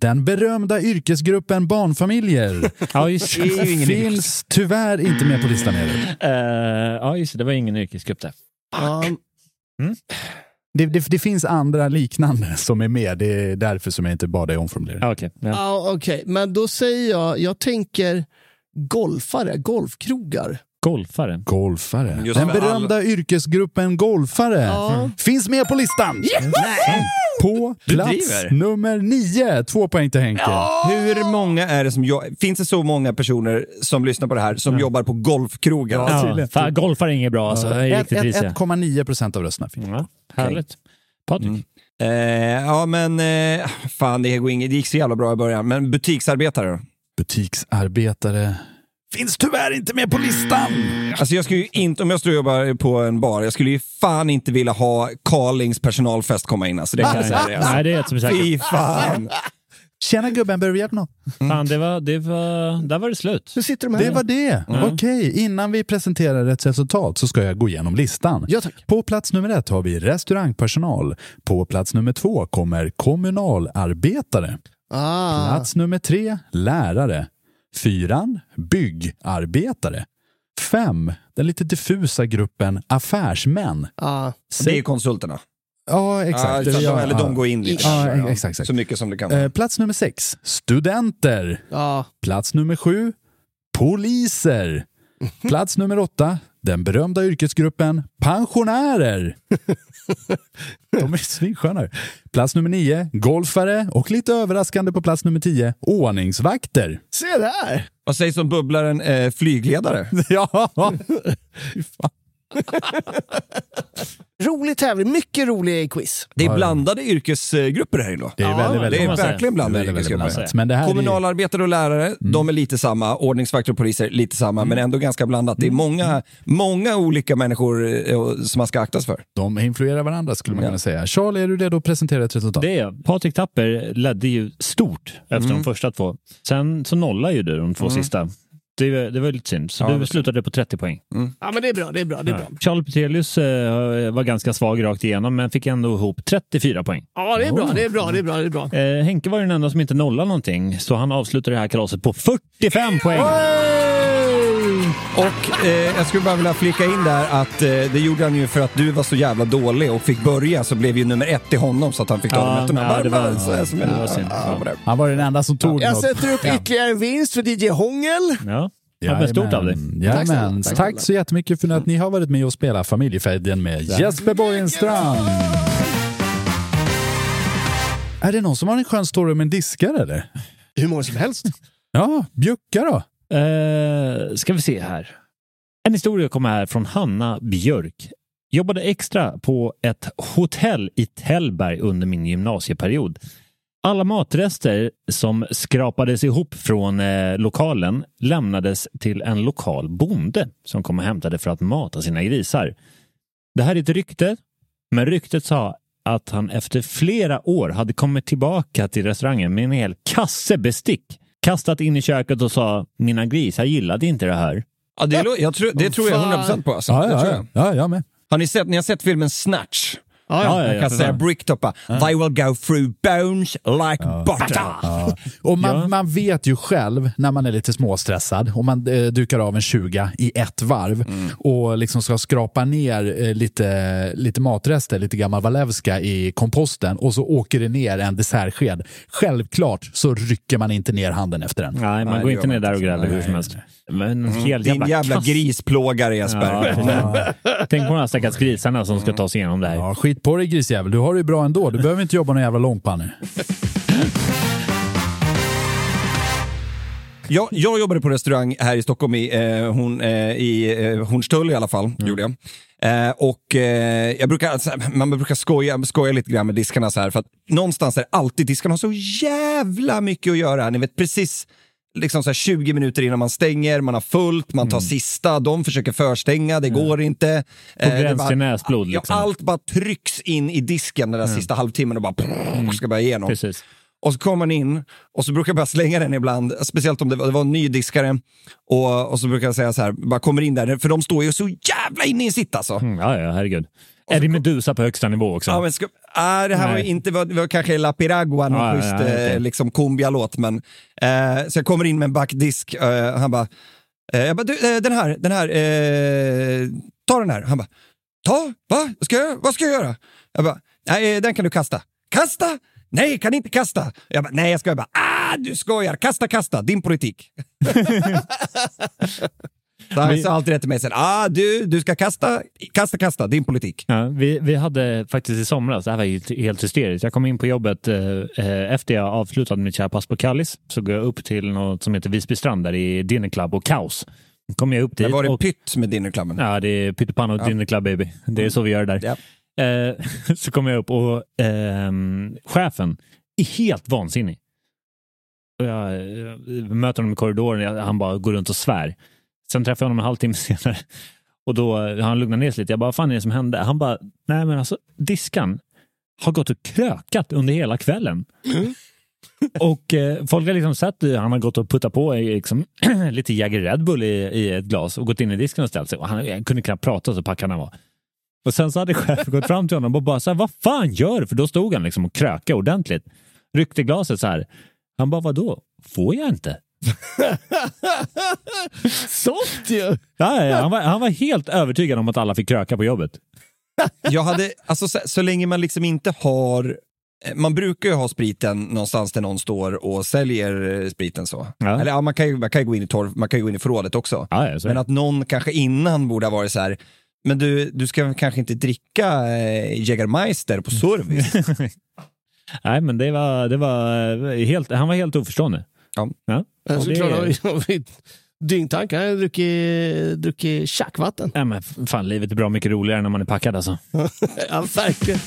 Den berömda yrkesgruppen barnfamiljer Ja, just finns tyvärr inte med på listan heller. Eh, ja, just det. Det var ingen yrkesgrupp där. Ja, Det, det, det finns andra liknande som är med. Det är därför som jag inte bad dig omformulera. Ja, okej. Ja. ja, okej. Men då säger jag, jag tänker golfare, golfkrogar. Golfare. Golfare. Just Den berömda yrkesgruppen golfare Ja. finns med på listan. På plats nummer nio. Två poäng till Henke. Hur många är det som jo- Finns det så många personer som lyssnar på det här som jobbar på golfkrogar? Ja, Ja, fan, golfare är inget bra alltså. Det är Ett- riktigt ett- risiga. 1,9 procent av rösterna fick. Ja, härligt. Patrik? Eh, ja men, eh, fan det, går inget, det gick så jävla bra i början. Men butiksarbetare då? Butiksarbetare finns tyvärr inte med på listan. Alltså jag skulle ju inte, om jag står och jobbar på en bar, jag skulle ju fan inte vilja ha Carlings personalfest komma in. Alltså det kan jag säga. det, Alltså. Nej, det är ett som är säkert. Fy fan! Tjena gubben, behöver du hjälp med något? Fan, det var, det var, där var det slut. Hur sitter de här? Det var det. Okej, innan vi presenterar ett resultat så ska jag gå igenom listan. Ja, tack. På plats nummer ett har vi restaurangpersonal. På plats nummer två kommer kommunalarbetare. Ah, Plats nummer tre, lärare. Fyran, byggarbetare. Fem, den lite diffusa gruppen affärsmän. ah. Det är konsulterna. Ja, exakt. Ja, Ja, eller ja. de går in lite. Ja, exakt, exakt. Så mycket som det kan Eh, vara. Plats nummer sex, studenter. Ja. Plats nummer sju, poliser. Plats nummer åtta, den berömda yrkesgruppen pensionärer. De är svinsköna. Plats nummer nio, golfare och lite överraskande på plats nummer tio, ordningsvakter. Se där! Vad sägs om bubblaren eh, flygledare? ja! Fan. Rolig tävling, mycket rolig quiz. Det är blandade yrkesgrupper här inne. Det är väldigt, väldigt det är verkligen blandade Väldigt, väldigt yrkesgrupper. blandat. Men det här är- Kommunalarbetare och lärare, Mm. de är lite samma. Ordningsvakter och poliser, lite samma. Men ändå ganska blandat. Det är Mm. många, många olika människor eh, som man ska aktas för. De influerar varandra skulle man kunna säga. Charlie, är du redo att presentera ett resultat? Det är jag. Patrik Tapper ledde ju stort efter Mm. de första två. Sen så nollade ju du de två sista. Det, det var lite synd. Så Ja, du slutade på 30 poäng. Ja, men det är bra, det är bra, det är bra. Charlie Petrelius eh, var ganska svag rakt igenom, men fick ändå ihop 34 poäng. Ja, det är bra, det är bra, det är bra, det är bra. Eh, Henke var den enda som inte nollade någonting, så han avslutade det här kalaset på 45 poäng. Och eh, jag skulle bara vilja flika in där att eh, det gjorde han ju för att du var så jävla dålig och fick börja så blev ju nummer ett till honom så att han fick ta Ja, de ettorna. ja, det var- så här som en- det var synd. ja, Ja. Han var den enda som tog Jag något. sätter upp ytterligare en vinst för DJ Hångel. Ja, ja stort av dig. Jajamän. Tack, tack så jättemycket för att ni har varit med och spelat Familjefejden med Jesper Borgenstrand. Är det någon som har en skön story om en diskare eller? Hur många som helst. Ja, bjucka då. Eh, ska vi se här. En historia kommer här från Hanna Björk. Jobbade extra på ett hotell i Tällberg under min gymnasieperiod. Alla matrester som skrapades ihop från eh, lokalen lämnades till en lokal bonde som kom och hämtade för att mata sina grisar. Det här är ett rykte, men ryktet sa att han efter flera år hade kommit tillbaka till restaurangen med en hel kasse bestick. Kastat in i köket och sa mina grisar gillade inte det här. Ja, det, jag tror, det tror jag 100% på. Alltså. Ja, ja, tror ja. ja, jag med. Har ni sett, ni har sett filmen Snatch? Ja, ja. Jag kan säga. Bricktoppa. They will go through bones like butter. Och man, man vet ju själv när man är lite småstressad och man eh, dukar av en 20 i ett varv och liksom ska skrapa ner eh, lite, lite matrester, lite gammal Walewska i komposten och så åker det ner en dessertsked. Självklart så rycker man inte ner handen efter den. Nej, man Nej, går inte ner man där och gräver hur som helst. Men en hel Din jävla, jävla kass. grisplågare Jesper. Ja. Tänk på de här stackars grisarna som ska ta sig igenom det här. Ja, skit på dig grisjävel, du har det ju bra ändå. Du behöver inte jobba någon jävla långpanne. Jag, jag jobbade på restaurang här i Stockholm, i, eh, hon, eh, i eh, Hornstull i alla fall. Gjorde jag. Eh, och eh, jag brukar, alltså, man brukar skoja, skoja lite grann med diskarna så här, för att någonstans är alltid diskarna har så jävla mycket att göra. Ni vet precis liksom så här 20 minuter innan man stänger, man har fullt, man tar sista, de försöker förstänga, det går inte. På Eh, gräns till näsblod. Ja, Liksom. allt bara trycks in i disken den där sista halvtimmen och bara prrr, ska bara igenom. Precis. Och så kommer man in och så brukar jag bara slänga den ibland, speciellt om det var, det var en ny diskare. Och, och så brukar jag säga så här, bara kommer in där, för de står ju så jävla inne i sitt alltså. Mm, ja, ja, herregud. Eddie Meduza på högsta nivå också. Ja, men ska, ah, det här var Nej. inte, det var kanske La Piragua, någon Ja, ja, schysst ja, okej. eh, liksom cumbia-låt. Men, eh, så jag kommer in med en backdisk, eh, han bara, eh, jag bara du, eh, den här, den här, eh, ta den här. Han bara, ta? Va? Ska jag, vad ska jag göra? Jag bara, nej, den kan du kasta. Kasta? Nej, kan inte kasta. Jag bara, nej, jag skojar bara. Ah, du skojar. Kasta, kasta. Din politik. Så han sa alltid rätt till mig sen. Ah, du, du ska kasta, kasta, kasta. Din politik. Ja, vi, vi hade faktiskt i somras, det här var ju helt hysteriskt. Jag kom in på jobbet eh, eh, efter jag avslutade mitt kära pass på Kallis. Så går jag upp till något som heter Visbystrand där i Dinner Club och Kaos. Kom jag upp dit. Där var det och, pytt med Dinnerklubben. Ja, det är pyttipanna och Ja. Dinner Club baby. Det är så vi gör där. Ja. Eh, så kom jag upp och ehm, chefen är helt vansinnig. Och jag eh, möter honom i korridoren, han bara går runt och svär. Sen träffar jag honom en halvtimme senare och då har han lugnat ner sig lite. Jag bara, vad fan är det som hände? Han bara, nej men alltså diskan har gått och krökat under hela kvällen. Och eh, folk har liksom sett hur han har gått och puttat på eh, liksom, lite Jäger Red Bull i, i ett glas och gått in i disken och ställt sig. Och han, han kunde knappt prata så packad han var. Och sen så hade chefen gått fram till honom och bara så här, vad fan gör du? För då stod han liksom och krökade ordentligt. Ryckte glaset så här. Han bara, vadå? Får jag inte? Sånt ju! Ja, ja, han, var, han var helt övertygad om att alla fick kröka på jobbet. Jag hade, alltså så, så länge man liksom inte har eh, man brukar ju ha spriten någonstans där någon står och säljer eh, spriten så. Ja. Eller ja, man kan ju, man kan ju gå in i torv, man kan ju gå in i förrådet också. Ja, Men att någon kanske innan borde ha varit så här, men du, du ska kanske inte dricka eh, Jägermeister på service. Nej, men det var, det var helt, han var helt oförstående. Ja. Ja. Jag Och är det- såklart dyngtank. Han har druckit, druckit tjackvatten. Ja, men fan, livet är bra mycket roligare när man är packad alltså. ja, verkligen.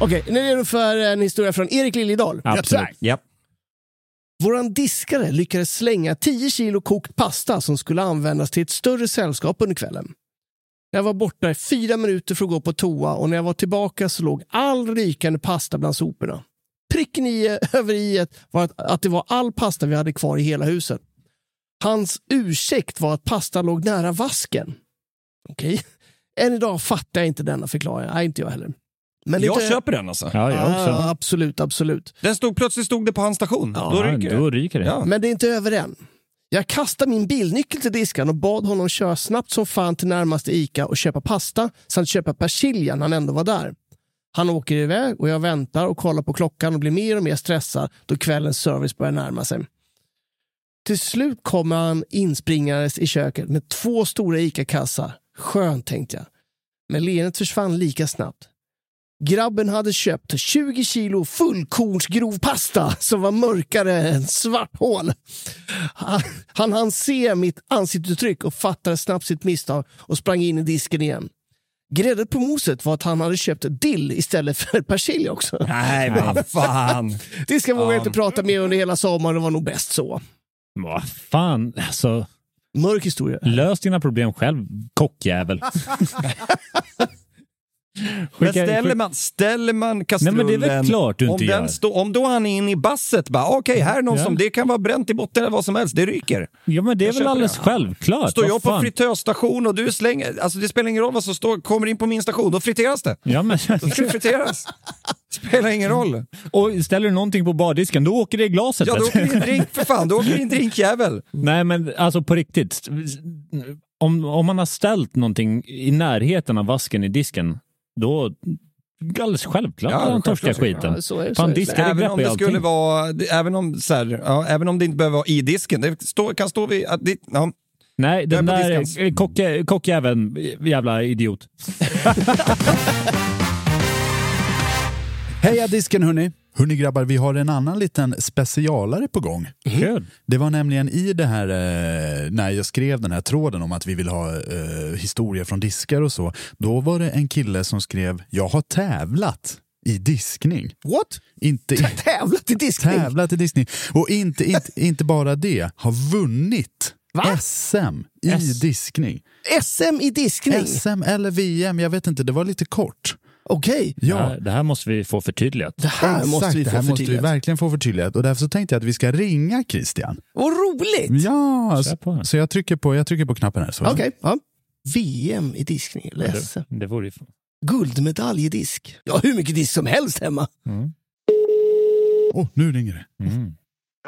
Okej, nu är det redo för en historia från Erik Liljedahl. Absolut. Ja. Våran diskare lyckades slänga 10 kilo kokt pasta som skulle användas till ett större sällskap under kvällen. Jag var borta i fyra minuter för att gå på toa och när jag var tillbaka så låg all rykande pasta bland soporna. Pricken i, över i var att, att det var all pasta vi hade kvar i hela huset. Hans ursäkt var att pasta låg nära vasken. Okej. Än idag fattar jag inte denna förklaring. Nej, inte jag heller. Men Jag lite- köper den alltså. Ja, jag också. Ja, absolut, absolut. Den stod, plötsligt stod det på hans station. Ja, då ryker det. då ryker det. Ja. Men det är inte över än. Jag kastade min bilnyckel till diskan och bad honom köra snabbt som fan till närmaste Ica och köpa pasta samt köpa persilja när han ändå var där. Han åker iväg och jag väntar och kollar på klockan och blir mer och mer stressad då kvällens service börjar närma sig. Till slut kommer han inspringandes i köket med två stora Ica-kassar. Skönt, tänkte jag. Men leendet försvann lika snabbt. Grabben hade köpt 20 kilo fullkornsgrov pasta som var mörkare än svart hål. Han, han hann se mitt ansiktsuttryck och fattade snabbt sitt misstag och sprang in i disken igen. Grädden på moset var att han hade köpt dill istället för persilja också. Nej, vad fan. Vågade Ja. jag inte prata med under hela sommaren, det var nog bäst så. Vad fan, alltså. Mörk historia. Lös dina problem själv, kockjävel. Men ställer man, ställer man kastrullen... Nej, men det är väl klart du om, inte den gör. stå, om då han är inne i basset, bara okej, här är någon Ja. som, det kan vara bränt i botten eller vad som helst, det ryker. Ja, men det är Jag väl alldeles det. självklart. Står jag på fan? fritösstation och du slänger, alltså det spelar ingen roll vad som står, kommer in på min station, då friteras det. Ja, men... Då ska det friteras. Spelar ingen roll. Och ställer du någonting på bardisken, då åker det i glaset. Ja, då åker det en drink för fan, då åker det en drinkjävel. Nej, men alltså på riktigt. Om, om man har ställt någonting i närheten av vasken i disken, då alldeles självklart Ja, ja, han torskar skiten. Ja, så är det, så Fan, är det. diskar Även om det allting. skulle vara, även om, så här, ja, även om det inte behöver vara i disken, det står, kan stå vid, att det, ja, Nej, den där diskens. eh, kocke- kockjäveln, jävla idiot. Heja disken hörni! Hörni grabbar, vi har en annan liten specialare på gång. Kul. Det var nämligen i det här, eh, när jag skrev den här tråden om att vi vill ha eh, historier från diskar och så. Då var det en kille som skrev, jag har tävlat i diskning. What? Inte, Tävlat i diskning? tävlat i diskning. Och inte, inte, inte bara det, har vunnit Va? SM i S. diskning. SM i diskning? SM eller VM, jag vet inte, det var lite kort. Okej. Det, Ja, här, det här måste vi få förtydligat. Det här exakt, måste vi det få här måste vi verkligen få förtydligat. Och därför så tänkte jag att vi ska ringa Christian. Vad roligt! Ja, så, så jag, trycker på, jag trycker på knappen här. Så. Okej. Ja. VM i diskning, SM. Det, det vore ju... Guldmedalj i disk. Har hur mycket disk som helst hemma. Åh, nu ringer det. Mm.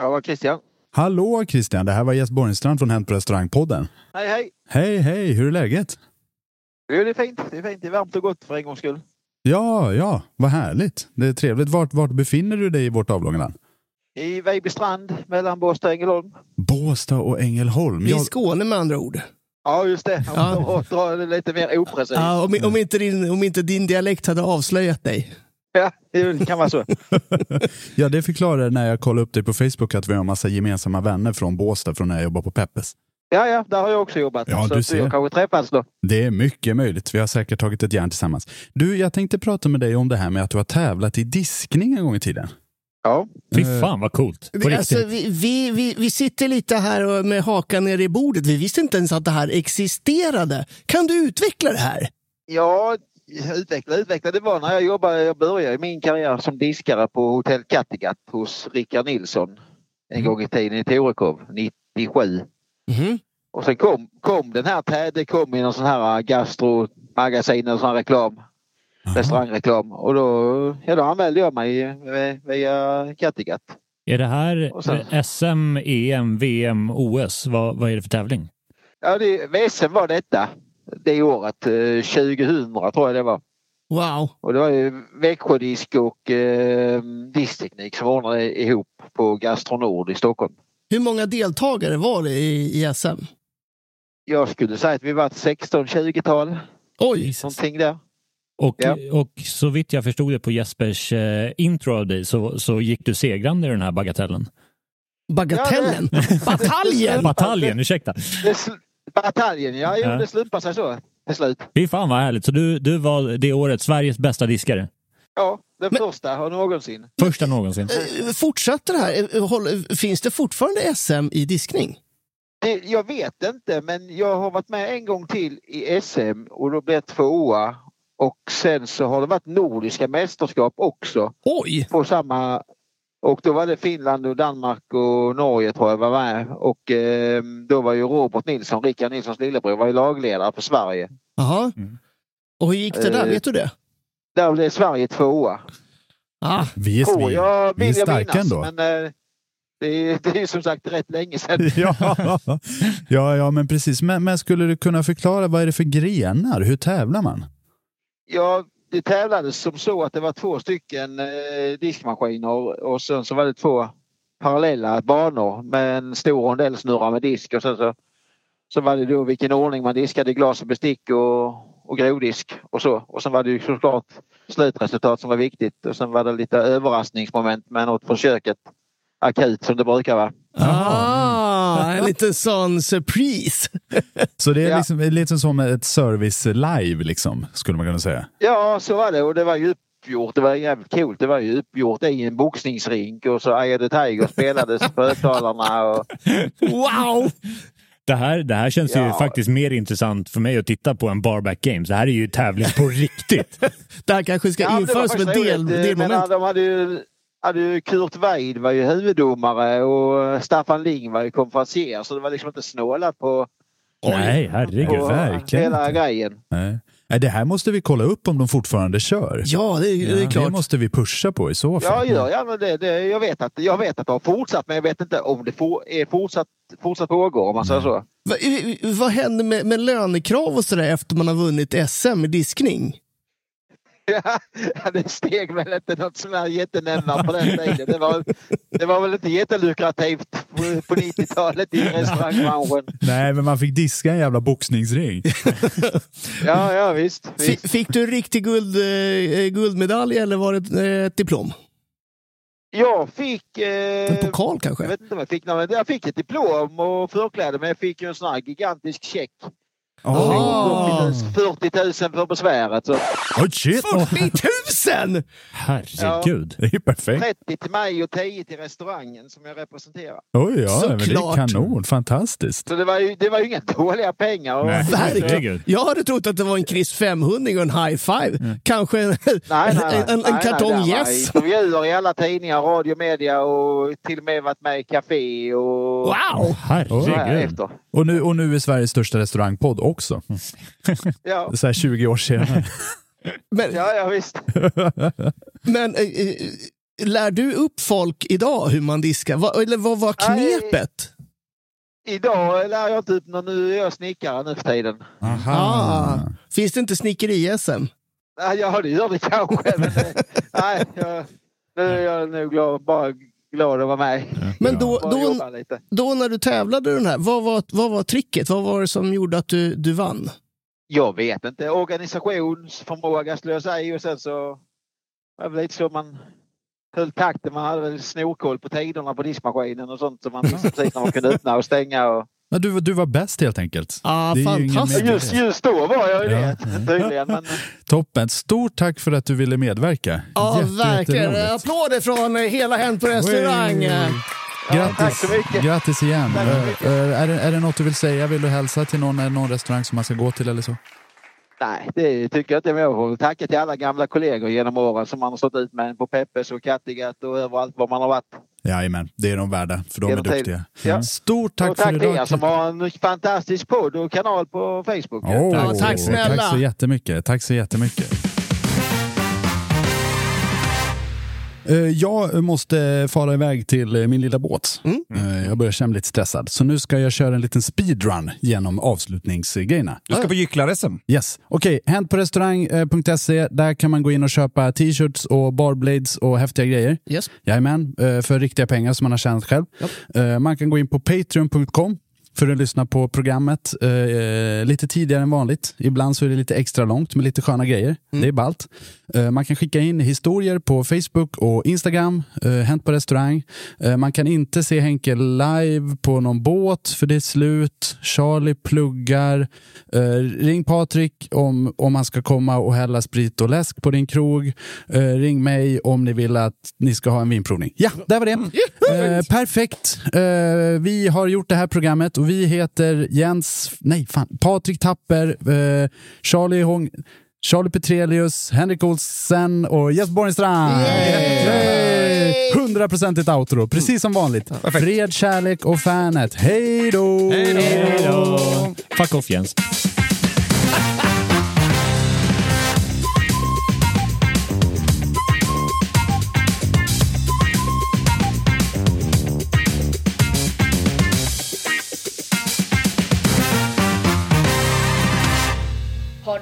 Ja, vad Christian. Hallå Christian, det här var Jesper Borgenstrand från Hänt på restaurangpodden. Hej, hej. Hej, hej, hur är läget? Jo, det är fint. Det är fint. Det är varmt och gott för en gångs skull. Ja, ja, vad härligt. Det är trevligt. Vart, vart befinner du dig i vårt avlånga land? I Vejbystrand mellan Båstad och Ängelholm. Båstad och Ängelholm. I Jag, Skåne med andra ord. Ja, just det. Ja. Och dra det lite mer oprecis. Ja, om, om, inte din, om inte din dialekt hade avslöjat dig. Ja, det kan vara så. ja, det förklarar när jag kollade upp dig på Facebook att vi har en massa gemensamma vänner från Båstad från när jag jobbar på Peppes. Ja, ja, där har jag också jobbat. Ja, så du ser. vi har kanske träffats då. Det är mycket möjligt. Vi har säkert tagit ett järn tillsammans. Du, jag tänkte prata med dig om det här med att du har tävlat i diskning en gång i tiden. Ja. Fy fan vad coolt. Alltså, vi, vi, vi, vi sitter lite här och- med hakan ner i bordet. Vi visste inte ens att det här existerade. Kan du utveckla det här? Ja, utveckla, utveckla. Det var när jag jobbade, jag började min karriär som diskare på Hotell Kattegatt hos Rickard Nilsson. En gång i tiden i Torekov, 97. Mhm. Och sen kom, kom den här, det kom i någon sån här gastromagasin och sån här reklam. Restaurangreklam. Och då, ja, då anmälde jag mig eh, via Kattegatt. Är det här sen- eh, SM, EM, VM, OS? Vad, vad är det för tävling? Ja, det, VSM var detta. Det året, eh, 2000 tror jag det var. Wow. Och det var ju Växjödisk och eh, Diskteknik som ordnade ihop på Gastronord i Stockholm. Hur många deltagare var det i, i SM? Jag skulle säga att vi var ett 16-20-tal. Oj! Någonting där. Och, Ja. och så vitt jag förstod det på Jespers eh, intro av dig så, så gick du segrande i den här bagatellen. Bagatellen? Bataljen? Bataljen, ursäkta. Bataljen, ja. Jo, Ja. det slumpade sig så till slut. Fy fan vad härligt. Så du, du var det året Sveriges bästa diskare. Ja, den första har någonsin. Första någonsin. Eh, Fortsätter det här? Eh, håll- Finns det fortfarande SM i diskning? Det, jag vet inte, men jag har varit med en gång till i SM och då blev jag tvåa. Och sen så har det varit nordiska mästerskap också. Oj! På samma... Och då var det Finland och Danmark och Norge tror jag var med. Och eh, då var ju Robert Nilsson, Rickard Nilssons lillebror, var ju lagledare för Sverige. Jaha. Och hur gick det där? Eh, Vet du det? Där blev Sverige tvåa. Ah. Vi är, Tror vi, jag vi är starka minnas, ändå. Men eh, det, är, det är ju som sagt rätt länge sedan. ja, ja, ja, men precis. Men, men skulle du kunna förklara vad är det för grenar? Hur tävlar man? Ja, det tävlades som så att det var två stycken eh, diskmaskiner och sen så var det två parallella banor med en stor rondellsnurra med disk och sen så, så var det då vilken ordning man diskade glas och bestick och, och grovdisk och så. Och sen var det ju såklart slutresultat som var viktigt och sen var det lite överraskningsmoment med något från köket akut som det brukar vara. Ah, en liten sån surprise. Så det är Ja. liksom, lite som ett service live, liksom, skulle man kunna säga. Ja, så var det och det var ju uppgjort. Det var jävligt coolt. Det var ju uppgjort i en boxningsrink och så Eye the Tiger spelades på högtalarna. Och... Wow! Det här, det här känns ju Ja. faktiskt mer intressant för mig att titta på än Barback Games. Det här är ju tävling på riktigt. Det här kanske ska Ja, införas som ett del, delmoment. De hade ju, hade ju Kurt Weid var ju huvuddomare och Staffan Ling var ju konferencier så det var liksom inte snålat på, Nej, herregud. på verkligen hela grejen. Nej. Nej, det här måste vi kolla upp om de fortfarande kör. Ja, det, är- det är Det klart. måste vi pusha på i så Ja, fall. gör gärna det. det jag, vet att, jag vet att det har fortsatt men jag vet inte om det for, är fortsatt, fortsatt pågår om man säger så. Va, i- vad händer med, med lönekrav och sådär efter man har vunnit SM i diskning? Ja, det steg väl inte något sån här jättenämnare på den tiden. Det var, det var väl inte jättelukrativt på, på 90-talet i restaurangbranschen. Nej, men man fick diska en jävla boxningsring. Ja, ja visst. Visst. Fick du en riktig guld, eh, guldmedalj eller var det eh, ett diplom? Jag fick... Eh, En pokal kanske? Jag vet inte jag fick Jag fick ett diplom och förkläde men jag fick ju en sån här gigantisk check. Ah. 40 000 för besväret. Så Oj, shit! 40 000! Herregud. Det är ju perfekt. 30 till mig och 10 till restaurangen som jag representerar. Oj, ja, men det är Såklart. kanon. Fantastiskt. Så det var ju, det var ju inga dåliga pengar. Och, Nej. Verkligen. Jag hade trott att det var en Chris 500 och en high five. Kanske en, Nej, nej, nej. en, en nej, kartong yes. Intervjuer i alla tidningar, radio, media och till och med varit med i café och... Wow! Herregud. Och nu, och nu är Sveriges största restaurangpodd också. Ja, Så här 20 år senare. Men, ja, ja visst. men eh, eh, lär du upp folk idag hur man diskar? Va, eller vad var knepet? Idag lär jag inte ut någon, nu är jag snickare nu för tiden. Ah, finns det inte snickeri-SM? Nej, Ja, det gör det kanske. Men, eh, nej, jag, nu är jag nog glad, bara glad att vara med. Men då, då, då när du tävlade den här, vad var, vad var tricket? Vad var det som gjorde att du, du vann? Jag vet inte. Organisationsförmåga skulle jag säga och sen så var det lite så man höll takten. Man hade väl snorkoll på tiderna på diskmaskinen och sånt så man visste precis när man kunde öppna och stänga. Och... Ja, du, du var bäst helt enkelt. Ah, Det fantastiskt. Just, just då var jag ju Ja, det tydligen. Men, Toppen. Stort tack för att du ville medverka. Ja, Jätte- verkligen. Applåder från hela Hänt på restaurang. Wey. Ja, tack Grattis, så mycket. grattis igen. Tack så mycket. Är, det, är det något du vill säga? Vill du hälsa till någon, någon restaurang som man ska gå till eller så? Nej, det tycker jag inte. Jag får tacka till alla gamla kollegor genom åren som man har stått ut med på Peppes och Kattegatt och överallt var man har varit. Jajamän, det är de värda, för de är Genom tiden. duktiga. Ja. Stort tack och tack för till idag. er som har en fantastisk podd och kanal på Facebook. Åh, Ja, tack snälla. Tack så jättemycket. Tack så jättemycket. Jag måste fara iväg till eh, min lilla båt. Mm. Eh, Jag börjar känna mig lite stressad. Så nu ska jag köra en liten speedrun genom avslutningsgrejerna. Du ska på gycklar-SM. Yes. Okej, hänt på restaurang.se. Där kan man gå in och köpa t-shirts och barblades och häftiga grejer. Yes. Jajamän, eh, för riktiga pengar som man har tjänat själv. Eh, Man kan gå in på patreon.com för att lyssna på programmet eh, eh, lite tidigare än vanligt. Ibland så är det lite extra långt med lite sköna grejer. Det är ballt. Eh, man kan skicka in historier på Facebook och Instagram, eh, Hänt på restaurang. Eh, man kan inte se Henke live på någon båt för det är slut. Charlie pluggar. Eh, ring Patrik om, om han ska komma och hälla sprit och läsk på din krog. Eh, ring mig om ni vill att ni ska ha en vinprovning. Ja, där var det. Perfekt. Vi har gjort det här programmet och vi heter Jens, nej fan, Patrik Tapper, eh, Charlie Hong, Charlie Petrelius, Henrik Olsen och Jesper Borgenstrand. 100% outro, precis som vanligt. Fred, kärlek och fanet. Hej då! Hej då! Fuck off Jens.